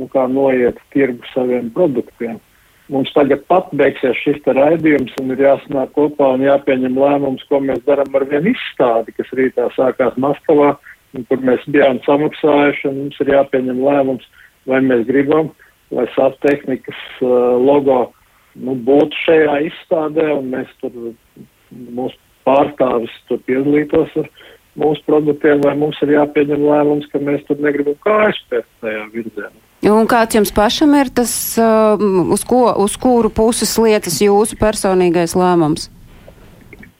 nu, kā noiet tirgu saviem produktiem. Mums tagad pat beigsies šis raidījums un ir jāsanāk kopā un jāpieņem lēmums, ko mēs darām ar vienu izstādi, kas rītā sākās Maskavā, un kur mēs bijām samaksājuši, mums ir jāpieņem lēmums, vai mēs gribam, lai SAP tehnikas uh, logo nu, būtu šajā izstādē, un mēs tur, mūsu pārstāvis tur piedalītos ar mūsu produktiem, vai mums ir jāpieņem lēmums, ka mēs tur negribam kājas pēc tajā virzienā. Un kāds jums pašam ir tas, uh, uz, ko, uz kuru puses lietas jūsu personīgais lēmums?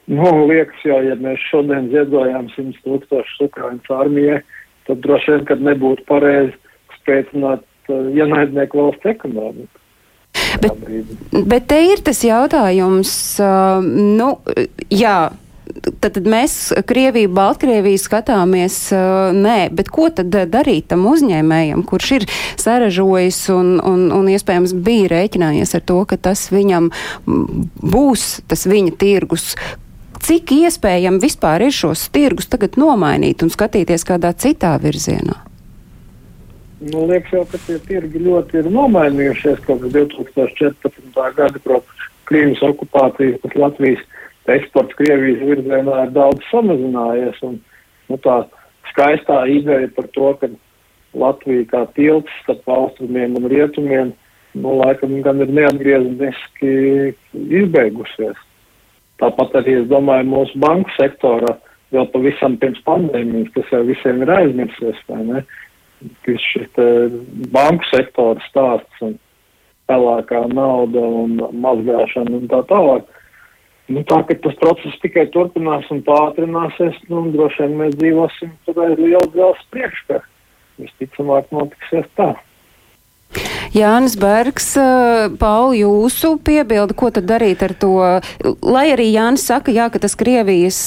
Nu, liekas jau, ja mēs šodien ziedojām 100 tūkstošus Ukraiņas armijai, tad droši vien, kad nebūtu pareizi spēcināt uh, ienaidnieku valsts ekonomiku. Bet, bet te ir tas jautājums, uh, nu, jā, tad, mēs Krieviju, Baltkrieviju skatāmies, nē, bet ko tad darīt tam uzņēmējam, kurš ir saražojis un, un, un iespējams bija rēķinājies ar to, ka tas viņam būs tas viņa tirgus. Cik iespējami vispār ir šos tirgus tagad nomainīt un skatīties kādā citā virzienā? Nu, liekas jau, ka tie tirgi ļoti ir nomainījušies kopš 2014. gada, kopš Krīmas okupācijas, kas Latvijas eksports Krievijas virzienā ir daudz samazinājies. Un, nu, tā skaistā ideja par to, ka Latvija kā tilts starp austrumiem un rietumiem, nu, laikam gan ir neatgriezeniski izbeigusies. Tāpat arī, es domāju, mūsu banku sektorā vēl pavisam pirms pandēmijas, kas jau visiem ir aizmirsies, vai ne? Kas šis banku sektora stāsts un pelēkā nauda un mazgāšana un tā tālāk. Nu, tā ka tas process tikai turpinās un pātrināsies, nu, droši vien mēs dzīvosim aiz liela gals priekškā. Visticamāk notiksies tā. Jānis Bergs, Pauli, jūsu piebilda, ko tad darīt ar to? Lai arī Jānis saka, jā, ka tas Krievijas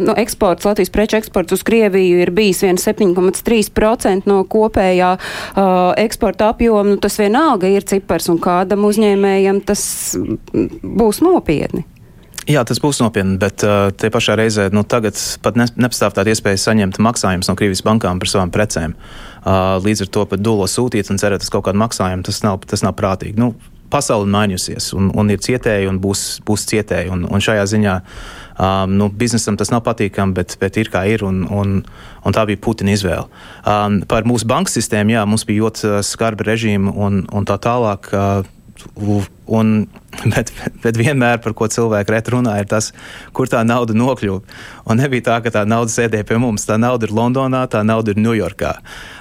nu, eksports, Latvijas preču eksports uz Krieviju ir bijis 7,3% no kopējā uh, eksporta apjoma, nu, tas vienalga ir cipars un kādam uzņēmējam tas būs nopietni. Jā, tas būs nopietni, bet uh, te pašā reizē nu, tagad pat nepastāv tāda iespēja saņemt maksājumus no Krievijas bankām par savām precēm. Uh, līdz ar to pat dūlo sūtīt un cerēt uz kaut kādu maksājumu, tas nav, tas nav prātīgi. Nu, pasaule ir mainījusies, un, un ir cietēji, un būs, būs cietēji. Un, un šajā ziņā um, nu, biznesam tas nav patīkami, bet, bet ir kā ir, un, un, un tā bija Putina izvēle. Um, par mūsu banku sistēmu, jā, mums bija ļoti skarbi režīmi un, un tā tālāk. Uh, Un, bet, bet vienmēr par ko cilvēki reti runā, ir tas, kur tā nauda nokļuva. Un nebija tā, ka tā nauda sēdēja pie mums. Tā nauda ir Londonā, tā nauda ir Ņujorkā.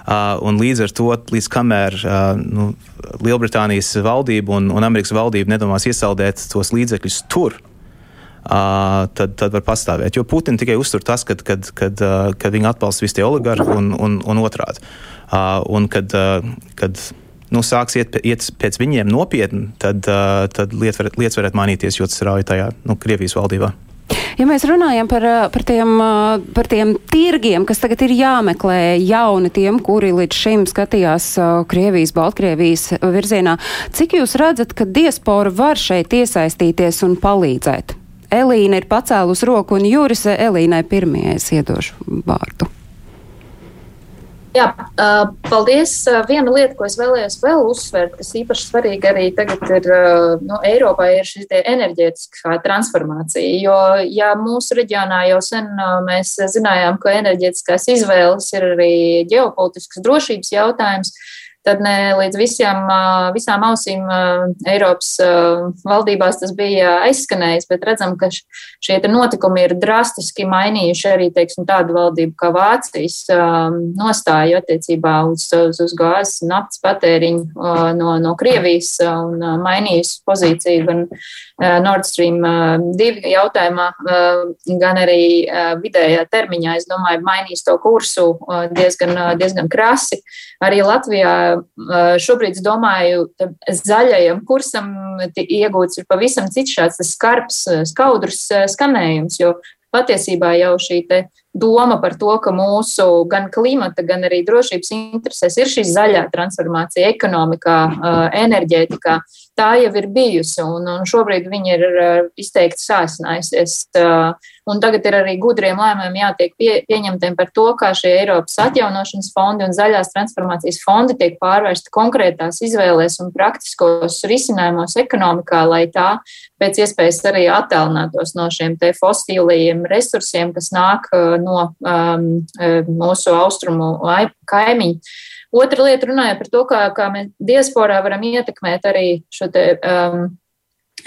Uh, līdz ar to, līdz kamēr uh, nu, Lielbritānijas valdība un, un Amerikas valdība nedomās iesaldēt tos līdzekļus tur, Uh, tad, tad var pastāvēt. Jo Putina tikai uztur tas, kad, kad, kad, uh, kad viņi atbalsta visi tie oligarhi un, un, un otrādi. Uh, un kad, kad nu, sāks iet, iet pēc viņiem nopietni, tad, tad liet var, lietas varētu mainīties ļoti strauji tajā nu, Krievijas valdībā. Ja mēs runājam par, par, tiem, par tiem tirgiem, kas tagad ir jāmeklē jauni tiem, kuri līdz šim skatījās Krievijas, Baltkrievijas virzienā, cik jūs redzat, ka diaspora var šeit iesaistīties un palīdzēt? Elīna ir pacēlus roku un Jūris Elīnai pirmie es iedošu vārdu. Jā, paldies. Viena lieta, ko es vēlējos vēl uzsvērt, kas īpaši svarīga arī tagad ir nu, Eiropā, ir šī enerģētiskā transformācija. Jo, ja mūsu reģionā jau sen mēs zinājām, ka enerģētiskās izvēles ir arī ģeopolitiskas drošības jautājums, tad ne līdz visiem, visām ausīm Eiropas valdībās tas bija aizskanējis, bet redzam, ka šie notikumi ir drastiski mainījuši arī teiksim, tādu valdību kā Vācijas nostāju attiecībā uz, uz, uz gāzes un naftas patēriņu no, no Krievijas un mainījusi pozīciju gan Nord Stream 2 jautājumā, gan arī vidējā termiņā, es domāju, mainīs to kursu diezgan, diezgan krasi. Arī Latvijā šobrīd, es domāju, zaļajam kursam iegūts ir pavisam cits šāds skarbs, skaudrs skanējums, jo patiesībā jau šī doma par to, ka mūsu gan klimata, gan arī drošības interesēs ir šī zaļā transformācija ekonomikā, enerģētikā. Tā jau ir bijusi, un, un šobrīd viņa ir izteikti sāsinājusies. Un tagad ir arī gudriem lēmumiem jātiek pie, pieņemtiem par to, kā šie Eiropas atjaunošanas fondi un zaļās transformācijas fondi tiek pārvērsti konkrētās izvēlēs un praktiskos risinājumos ekonomikā, lai tā pēc iespējas arī attālinātos no šiem te fosīlajiem resursiem, kas nāk no um, mūsu austrumu kaimiņu. Otra lieta runāja par to, kā, kā mēs diasporā varam ietekmēt arī šo te, um,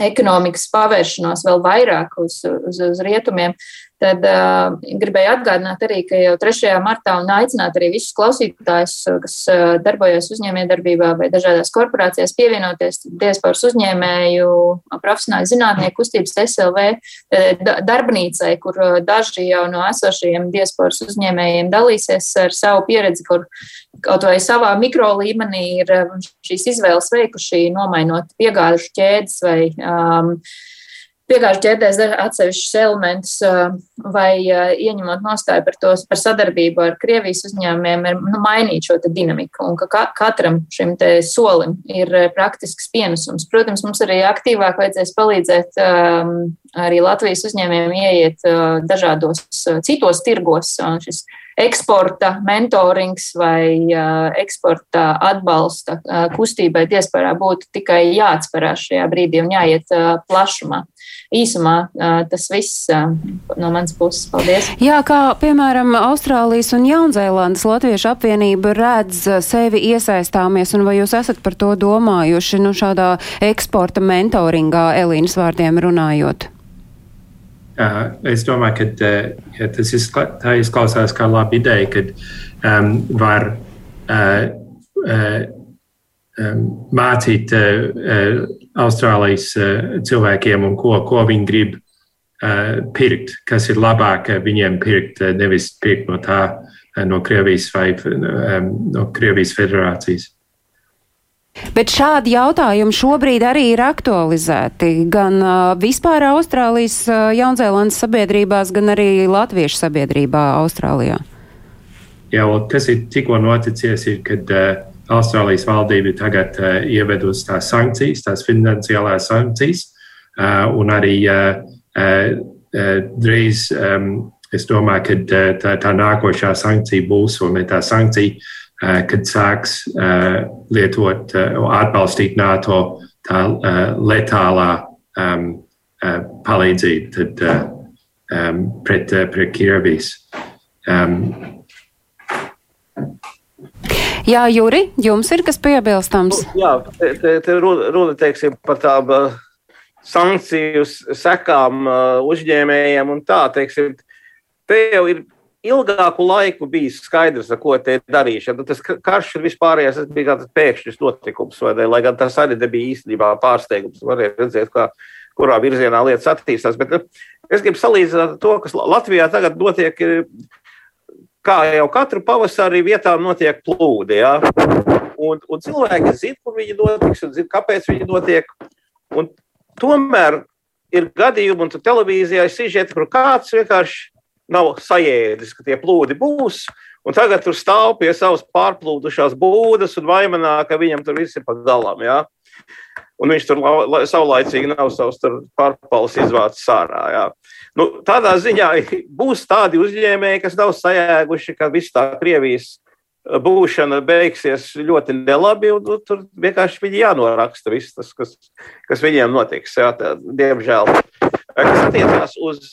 ekonomikas pavēršanos vēl vairāk uz, uz, uz rietumiem. Tad uh, gribēju atgādināt arī, ka jau 3. martā un aicināt arī visus klausītājus, kas uh, darbojas uzņēmējdarbībā vai dažādās korporācijās, pievienoties diasporas uzņēmēju profesionāļu zinātnieku kustības SLV darbnīcai, kur daži jau no esošajiem diasporas uzņēmējiem dalīsies ar savu pieredzi, kur kaut vai savā mikro līmenī ir šīs izvēles veikuši, nomainot piegājušu ķēdes vai um, piegāžu ķēdēs atsevišķus elementus vai ieņemot nostāju par, tos, par sadarbību ar Krievijas uzņēmumiem, ir nu, mainīt šo dinamiku un ka katram šim solim ir praktisks pienesums. Protams, mums arī aktīvāk vajadzēs palīdzēt arī Latvijas uzņēmējiem ieiet dažādos citos tirgos. Šis eksporta mentorings vai eksporta atbalsta kustībai diasporā būtu tikai jāatcerās šajā brīdī un jāiet plašumā. Īsumā tas viss no manas puses. Paldies! Jā, kā piemēram Austrālijas un Jaunzēlandes Latviešu apvienība redz sevi iesaistāmies, un vai jūs esat par to domājuši, nu, šādā eksporta mentoringā, Elīnas vārdiem runājot? Uh, es domāju, ka uh, ja tas izkla, izklausās kā laba ideja, kad um, var uh, uh, um, mācīt uh, uh, Austrālijas uh, cilvēkiem, ko, ko viņi grib uh, pirkt, kas ir labāk viņiem pirkt, uh, nevis pirkt no tā, uh, no Krievijas vai um, no Krievijas federācijas. Bet šādi jautājumi šobrīd arī ir aktualizēti gan uh, vispār Austrālijas, uh, Jaunzēlandes sabiedrībās, gan arī Latviešu sabiedrībā Austrālijā. Jā, well, kas ir tikko noticies, ir, kad uh, Austrālijas valdība tagad uh, ievedusi tās sankcijas, tās finansiālās sankcijas, uh, un arī uh, uh, drīz um, es domāju, ka tā, tā nākošā sankcija būs, un tā sankcija kad sāks eh, lietot un eh, atbalstīt NATO tā letālā um, palīdzība tad, um, pret, pret Krievijas. Um, Jā, Juri, jums ir kas piebilstams? Nu, jā, te, te, te runa teiksim, par tām uh, sankciju sekām uh, uzņēmējiem un tā, teiksim, te jau ir ilgāku laiku bijis skaidrs, ko te darīšana. Nu, tas karš ir vispārējais, tas bija tāds pēkšņs notikums, ne? Lai gan tas arī nebija īstenībā pārsteigums. Varēja redzēt, kā, kurā virzienā lietas attīstās. Bet nu, es gribu salīdzināt to, kas Latvijā tagad notiek. Kā jau katru pavasarī vietām notiek plūdi. Ja? Un, un cilvēki zina, kur viņi notiks, un zina, kāpēc viņi notiek. Un tomēr ir gadījumi, un televīzijā ir sižeti, kur kāds vienkārši nav sajēdzis, ka tie plūdi būs. Un tagad tur stāv pie savas pārplūdušās būdas un vaimanā, ka viņam tur viss ir pa galam. Ja? Un viņš tur la, saulaicīgi nav savus pārpalus izvācis ārā. Ja? Nu, tādā ziņā būs tādi uzņēmēji, kas nav sajēguši, ka viss tā Krievijas būšana beigsies ļoti nelabi, un, un tur vienkārši viņi jānoraksta viss tas, kas, kas viņiem notiks. Jā, tā, diemžēl. Kas attiecās uz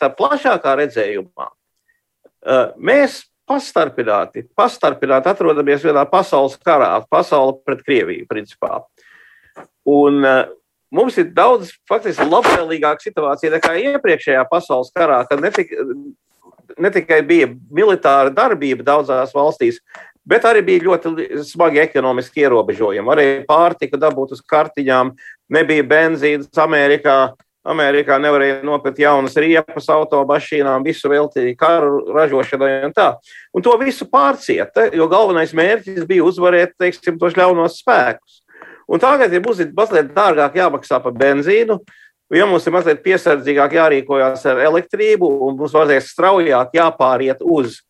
tā plašākā redzējumā, mēs pastarpināti, pastarpināti atrodamies vienā pasaules karā, pasaule pret Krieviju, principā. Un mums ir daudz faktiski labvēlīgāka situācija nekā iepriekšējā pasaules karā, kad netika, ne tikai bija militāra darbība daudzās valstīs, bet arī bija ļoti smagi ekonomiski ierobežojumi. Arī pārtika dabūt uz kartiņām, nebija benzīnas Amerikā. Amerikā nevarēja nopirkt jaunas riepas automašīnām, visu veltīja karu ražošanai un tā. Un to visu pārcieta, jo galvenais mērķis bija uzvarēt, teiksim, tos ļaunos spēkus. Un tagad ir ja mazliet dārgāk jāmaksā par benzīnu, ja mums ir mazliet piesardzīgāk jārīkojas ar elektrību un mums mazliet straujāk jāpāriet uz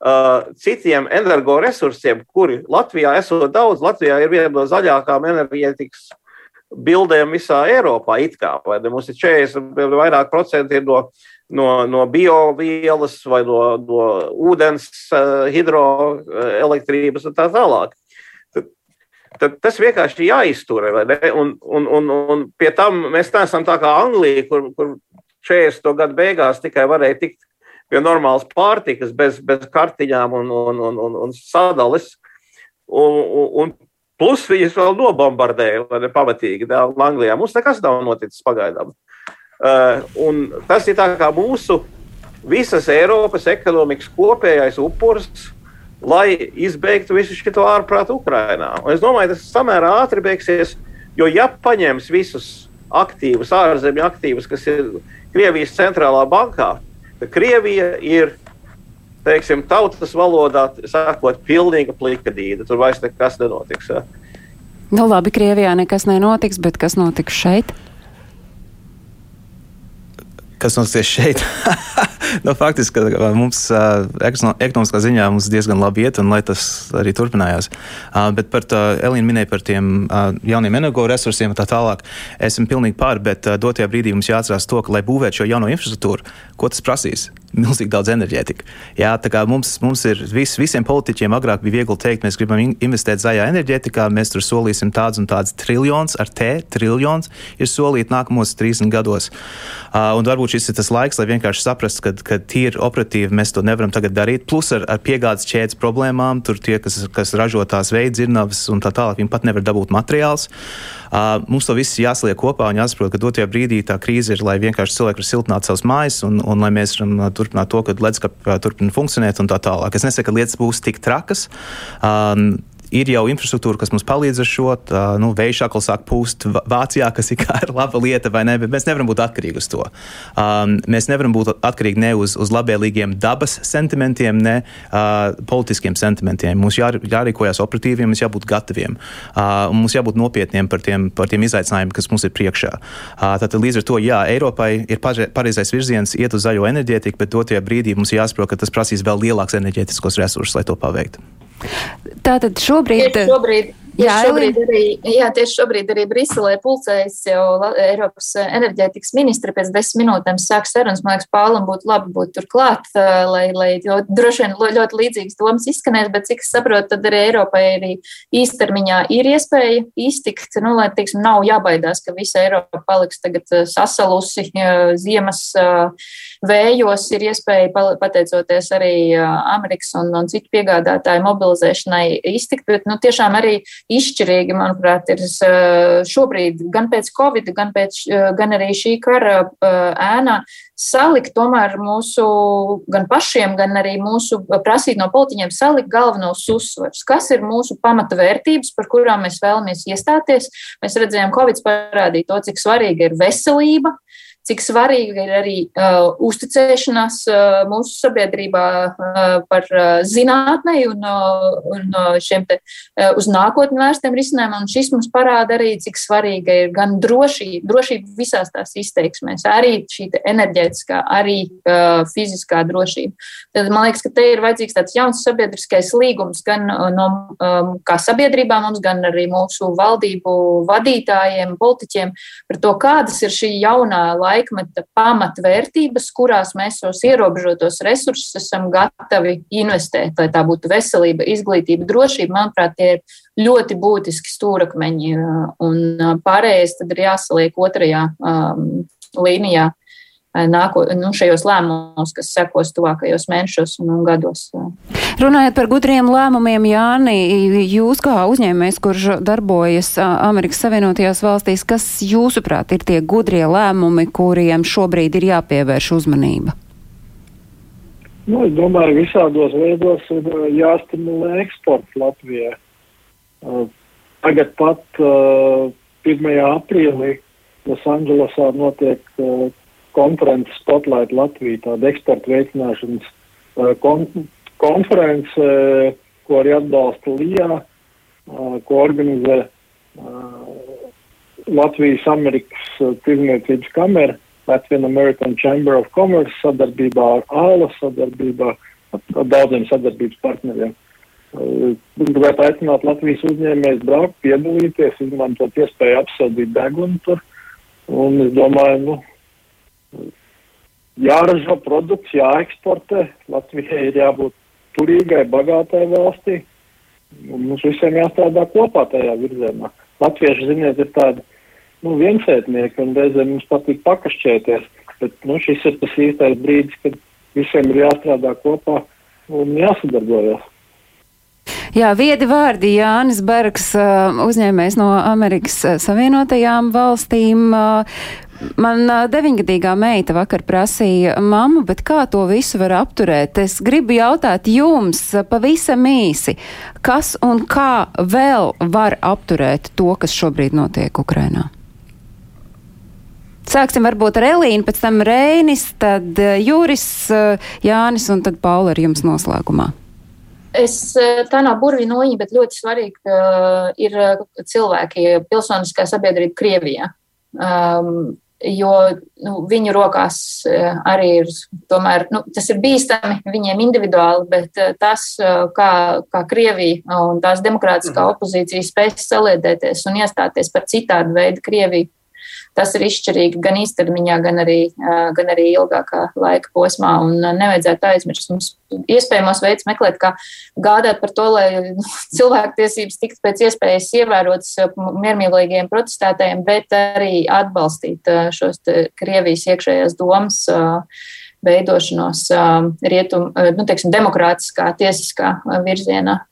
uh, citiem energoresursiem, kuri Latvijā esot daudz, Latvijā ir viena no zaļākām enerģētikas bildēm visā Eiropā. Kā, mums ir 40 vai vairāk procenti no, no, no biovielas vai no, no ūdens, uh, hidroelektrības un tā tālāk. Tad, tad tas vienkārši ir jāiztur. Un, un, un, un pie tam mēs neesam tā kā Anglija, kur, kur 40. gadu beigās tikai varēja tikt pie normālas pārtikas, bez, bez kartiņām un, un, un, un, un sadales. Un, un, un Plus viņas vēl nobombardēja, lai ne pamatīgi Anglijā. Mums nekas nav noticis pagaidām. Uh, tas ir tā kā mūsu visas Eiropas ekonomikas kopējais upuris, lai izbeigtu visu šo ārprātu Ukrajinā. Es domāju, tas samērā ātri beigsies, jo ja paņems visus aktīvus, ārzemju aktīvus, kas ir Krievijas centrālā bankā, tad Krievija ir teiksim, tautas valodā sakot, pilnīga plikadīda. Tur vairs nekas nenotiks. Ja. Nu, labi, Krievijā nekas nenotiks, bet kas notiks šeit? Kas notiks šeit? nu, faktiski, ka mums uh, ekonomiskā ziņā mums diezgan labi iet, un lai tas arī turpinājās. Uh, bet par tā, Elīna minēja par tiem uh, jauniem energoresursiem un tā tālāk. Esmu pilnīgi pār, bet uh, dotajā brīdī mums jāatcerās to, ka, lai būvētu šo jauno infrastruktūru, ko tas prasīs? Milzīgi daudz enerģētika. Jā, tā kā mums, mums ir vis, visiem politiķiem agrāk bija viegli teikt, mēs gribam investēt zaļā enerģētikā, mēs tur solīsim tāds un tāds triljons ar T, triljons ir solīt nākamos 30 gados. Uh, un varbūt šis ir tas laiks, lai vienkārši saprastu, ka, ka tīri operatīvi mēs to nevaram tagad darīt. Plus ar, ar piegādes ķēdes problēmām, tur tie, kas, kas ražo tās veidzirnavas un tā tālāk, viņi pat nevar dabūt materiālus. Uh, mums to viss jāsliek kopā un jāsaprot, ka dotajā brīdī tā krīze ir, lai vienkārši cilvēki var siltināt savas mājas un, un lai mēs varam turpināt to, ka ledskapa turpina funkcionēt un tā tālāk. Es nesaku, ka lietas būs tik trakas. Um, ir jau infrastruktūra, kas mums palīdz ar šo. Tā, nu, Vējš atkal sāk pūst Vācijā, kas ir laba lieta, vai ne? Bet mēs nevaram būt atkarīgi uz to. Um, mēs nevaram būt atkarīgi ne uz, uz labvēlīgiem dabas sentimentiem, ne uh, politiskiem sentimentiem. Mums jā, jārīkojas operatīviem, mums jābūt gataviem. Uh, mums jābūt nopietniem par tiem, par tiem izaicinājumiem, kas mums ir priekšā. Uh, tātad līdz ar to, jā, Eiropai ir pareizais virziens iet uz zaļo enerģētiku, bet dotajā brīdī mums jāsaprot, ka tas prasīs vēl lielāks enerģētiskos resursus, lai to paveiktu. Tātad šobrīd. Tieši šobrīd Jā, šobrīd arī, jā, tieši šobrīd arī Briselē pulcējas jau Eiropas enerģētikas ministri pēc desmit minūtēm sāk sarunas. Man liekas, Pālam būtu labi būt tur klāt, lai, lai jo droši vien ļoti līdzīgas domas izskanēs, bet cik es saprotu, tad arī Eiropai arī īstermiņā ir iespēja iztikt, nu, lai, teiksim, nav jābaidās, ka visa Eiropa paliks tagad sasalusi ziemas vējos, ir iespēja pateicoties arī Amerikas un, un citu piegādātāju mobilizēšanai iztikt, bet, nu, tiešām arī izšķirīgi, manuprāt, ir šobrīd gan pēc Covid, gan, pēc, gan arī šī kara ēnā salikt tomēr mūsu, gan pašiem, gan arī mūsu prasīt no politiķiem salikt galvenos uzsvars. Kas ir mūsu pamata vērtības, par kurām mēs vēlamies iestāties? Mēs redzējām, Covid parādīja to, cik svarīga ir veselība, cik svarīga ir arī uh, uzticēšanās uh, mūsu sabiedrībā uh, par uh, zinātnei un, uh, un uh, šiem te uh, uz nākotni vērstiem risinājumiem. Un šis mums parāda arī, cik svarīga ir gan drošība, drošība visās tās izteiksmēs, arī šī enerģētiskā, arī uh, fiziskā drošība. Tad man liekas, ka te ir vajadzīgs tāds jauns sabiedriskais līgums gan uh, no um, kā sabiedrībā mums, gan arī mūsu valdību vadītājiem, politiķiem par to, kādas ir šī jaunā laika laikmeta pamatvērtības, kurās mēs šos ierobežotos resursus esam gatavi investēt, lai tā būtu veselība, izglītība, drošība. Manuprāt, tie ir ļoti būtiski stūrakmeņi, un pārējais tad ir jāsaliek otrajā um, līnijā nāko, nu, šajos lēmumos, kas sekos tuvākajos mēnešos un gados. Runājot par gudriem lēmumiem, Jāni, jūs kā uzņēmējs, kurš darbojas Amerikas Savienotajās valstīs, kas jūsuprāt ir tie gudrie lēmumi, kuriem šobrīd ir jāpievērš uzmanība? Nu, es domāju, visādos veidos ir jāstimulē eksports Latvijai. Tagad pat uh, 1. aprīlī Losandželosā notiek konferences Spotlight Latvija, tāda eksporta veicināšanas uh, kon konference, uh, ko arī atbalsta LIA, uh, ko organizē Latvijas Amerikas Tirzniecības kamera, Latvian American Chamber of Commerce sadarbībā ar ALA, sadarbībā ar daudziem sadarbības partneriem. Gribētu aicināt Latvijas uzņēmējus braukt, piedalīties, izmantot iespēju apsildīt degunu tur. Un es domāju, nu, jāražo produkts, jāeksportē. Latvijai ir jābūt turīgai, bagātai valstī. Mums visiem jāstrādā kopā tajā virzienā. Latvieši, ziniet, ir tādi nu, viensētnieki un reizēm mums patīk pakašķēties. Bet nu, šis ir tas īstais brīdis, kad visiem ir jāstrādā kopā un jāsadarbojas. Jā, viedi vārdi Jānis Bergs, uzņēmējs no Amerikas Savienotajām valstīm. Man deviņgadīgā meita vakar prasīja, mamma, bet kā to visu var apturēt? Es gribu jautāt jums pavisam īsi, kas un kā vēl var apturēt to, kas šobrīd notiek Ukrainā? Sāksim varbūt ar Elīnu, pēc tam Reinis, tad Jūris, Jānis un tad Paula ar jums noslēgumā. Es, tā nav burvju noņa, bet ļoti svarīgi ir cilvēki, pilsoniskā sabiedrība Krievijā. Um, jo nu, viņu rokās eh, arī ir, tomēr, nu, tas ir bīstami viņiem individuāli, bet eh, tas, eh, kā, kā Krievija un tās demokrātiskā mhm. opozīcija spēs saliedēties un iestāties par citādu veidu Krieviju, tas ir izšķirīgi gan īstermiņā, gan arī, gan arī ilgākā laika posmā. Un nevajadzētu aizmirst mums iespējamos veids meklēt, kā gādāt par to, lai nu, cilvēktiesības tiktu pēc iespējas ievērotas miermīlīgiem protestētājiem, bet arī atbalstīt šos Krievijas iekšējās domas veidošanos rietum, nu, teiksim, demokrātiskā, tiesiskā virzienā.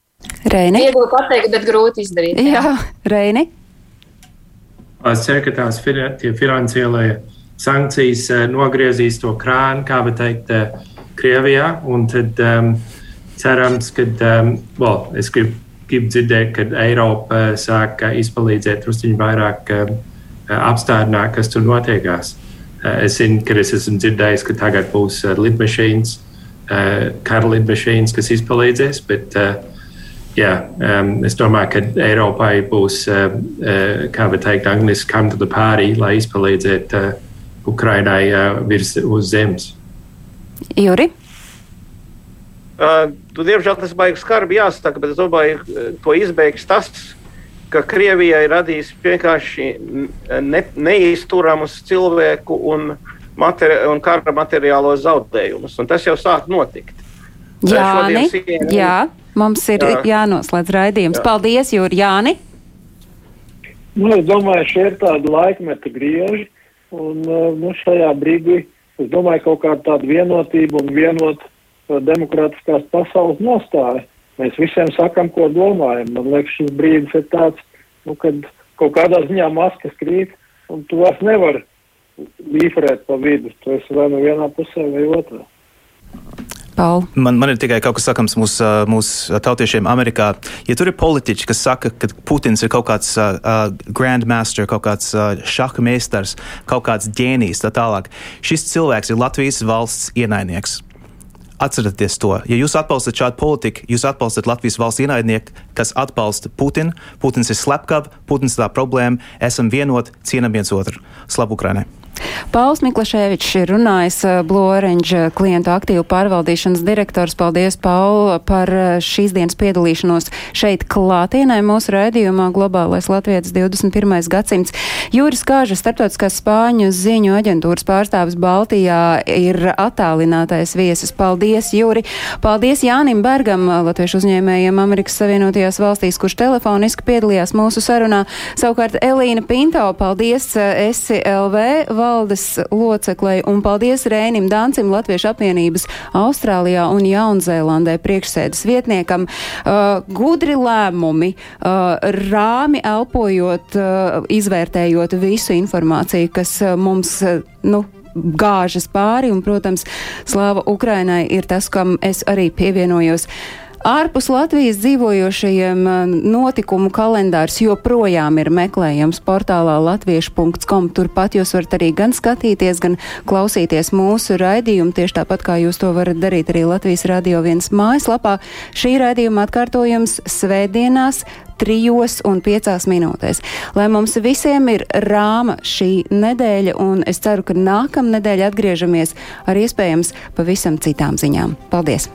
Reini. Viegli pateikt, bet grūti izdarīt. Jā, jā Reini. Es ceru, ka tās finansiālajie sankcijas nogriezīs to krānu, kā var teikt, Krievijā. Un tad um, cerams, ka, um, well, es gribu, gribu dzirdēt, ka Eiropa sāk izpalīdzēt drusciņu vairāk um, apstādināt, kas tur notiekās. Uh, es zinu, ka es esmu dzirdējis, ka tagad būs uh, lidmašīnas, uh, kara lidmašīnas, kas izpalīdzēs, bet uh, jā, um, es domāju, ka Eiropai būs, uh, uh, kā var teikt, angliski come to the party, lai izpalīdzētu uh, Ukrainai uh, virs uz zemes. Juri? Uh, tu, diemžēl tas baigs skarbi jāsaka, bet es domāju, to izbeigs tas, ka Krievijai radīs vienkārši ne, neizturamus cilvēku un, materi un kara materiālos zaudējumus. Un tas jau sāk notikt. Jāni, jā. Mums ir Jā. jānoslēdz raidījums. Jā. Paldies, Jūri Jāni! Nu, es domāju, šie ir tādi laikmeta grieži, un nu, šajā brīdī es domāju, kaut kāda tāda vienotība un vienot demokrātiskās pasaules nostāja. Mēs visiem sakam, ko domājam. Man liekas, šis brīdis ir tāds, nu, kad kaut kādā ziņā maskas krīt, un tu vairs nevari līferēt pa vidu. Tu esi vai nu vienā pusē vai otrā. Paul. Man, man ir tikai kaut kas sakams mūsu mūs tautiešiem Amerikā. Ja tur ir politiķi, kas saka, ka Putins ir kaut kāds uh, grandmaster, kaut kāds uh, šaha meistars, kaut kāds ģēnijs, tā tālāk, šis cilvēks ir Latvijas valsts ienaidnieks. Atcerieties to. Ja jūs atbalstat šādu politiku, jūs atbalstat Latvijas valsts ienaidnieku, kas atbalsta Putinu. Putins ir slepkava, Putins tā problēma. Esam vienoti, cienam viens otru. Slavu Ukrainai! Pauls Miklaševičs ir runājis eh, Blue Orange klientu aktīvu pārvaldīšanas direktors. Paldies, Paul, par eh, šīs dienas piedalīšanos šeit klātienē mūsu raidījumā Globālais Latvijas 21. gadsimts. Jūris Kāža, starptautiskās Spāņu ziņu aģentūras pārstāvis Baltijā, ir attālinātais viesis. Paldies, Jūri! Paldies Jānim Bergam, latviešu uzņēmējiem Amerikas Savienotajās valstīs, kurš telefoniski piedalījās mūsu sarunā. Savukārt Elīna Pinto, paldies eh, SLV valdes loceklei un paldies Rēnim Dancim, Latviešu apvienības Austrālijā un Jaunzēlandē priekšsēdes vietniekam. Uh, gudri lēmumi, uh, rāmi elpojot, uh, izvērtējot visu informāciju, kas uh, mums, uh, nu, gāžas pāri, un, protams, slāva Ukrainai ir tas, kam es arī pievienojos. Ārpus Latvijas dzīvojošajiem eh, notikumu kalendārs joprojām ir meklējams portālā latviešu.com. Turpat jūs varat arī gan skatīties, gan klausīties mūsu raidījumu, tieši tāpat kā jūs to varat darīt arī Latvijas Radio 1 mājaslapā. Šī raidījuma atkārtojums svētdienās trijos un piecās minūtēs. Lai mums visiem ir rāma šī nedēļa, un es ceru, ka nākamnedēļ atgriežamies ar iespējams pavisam citām ziņām. Paldies!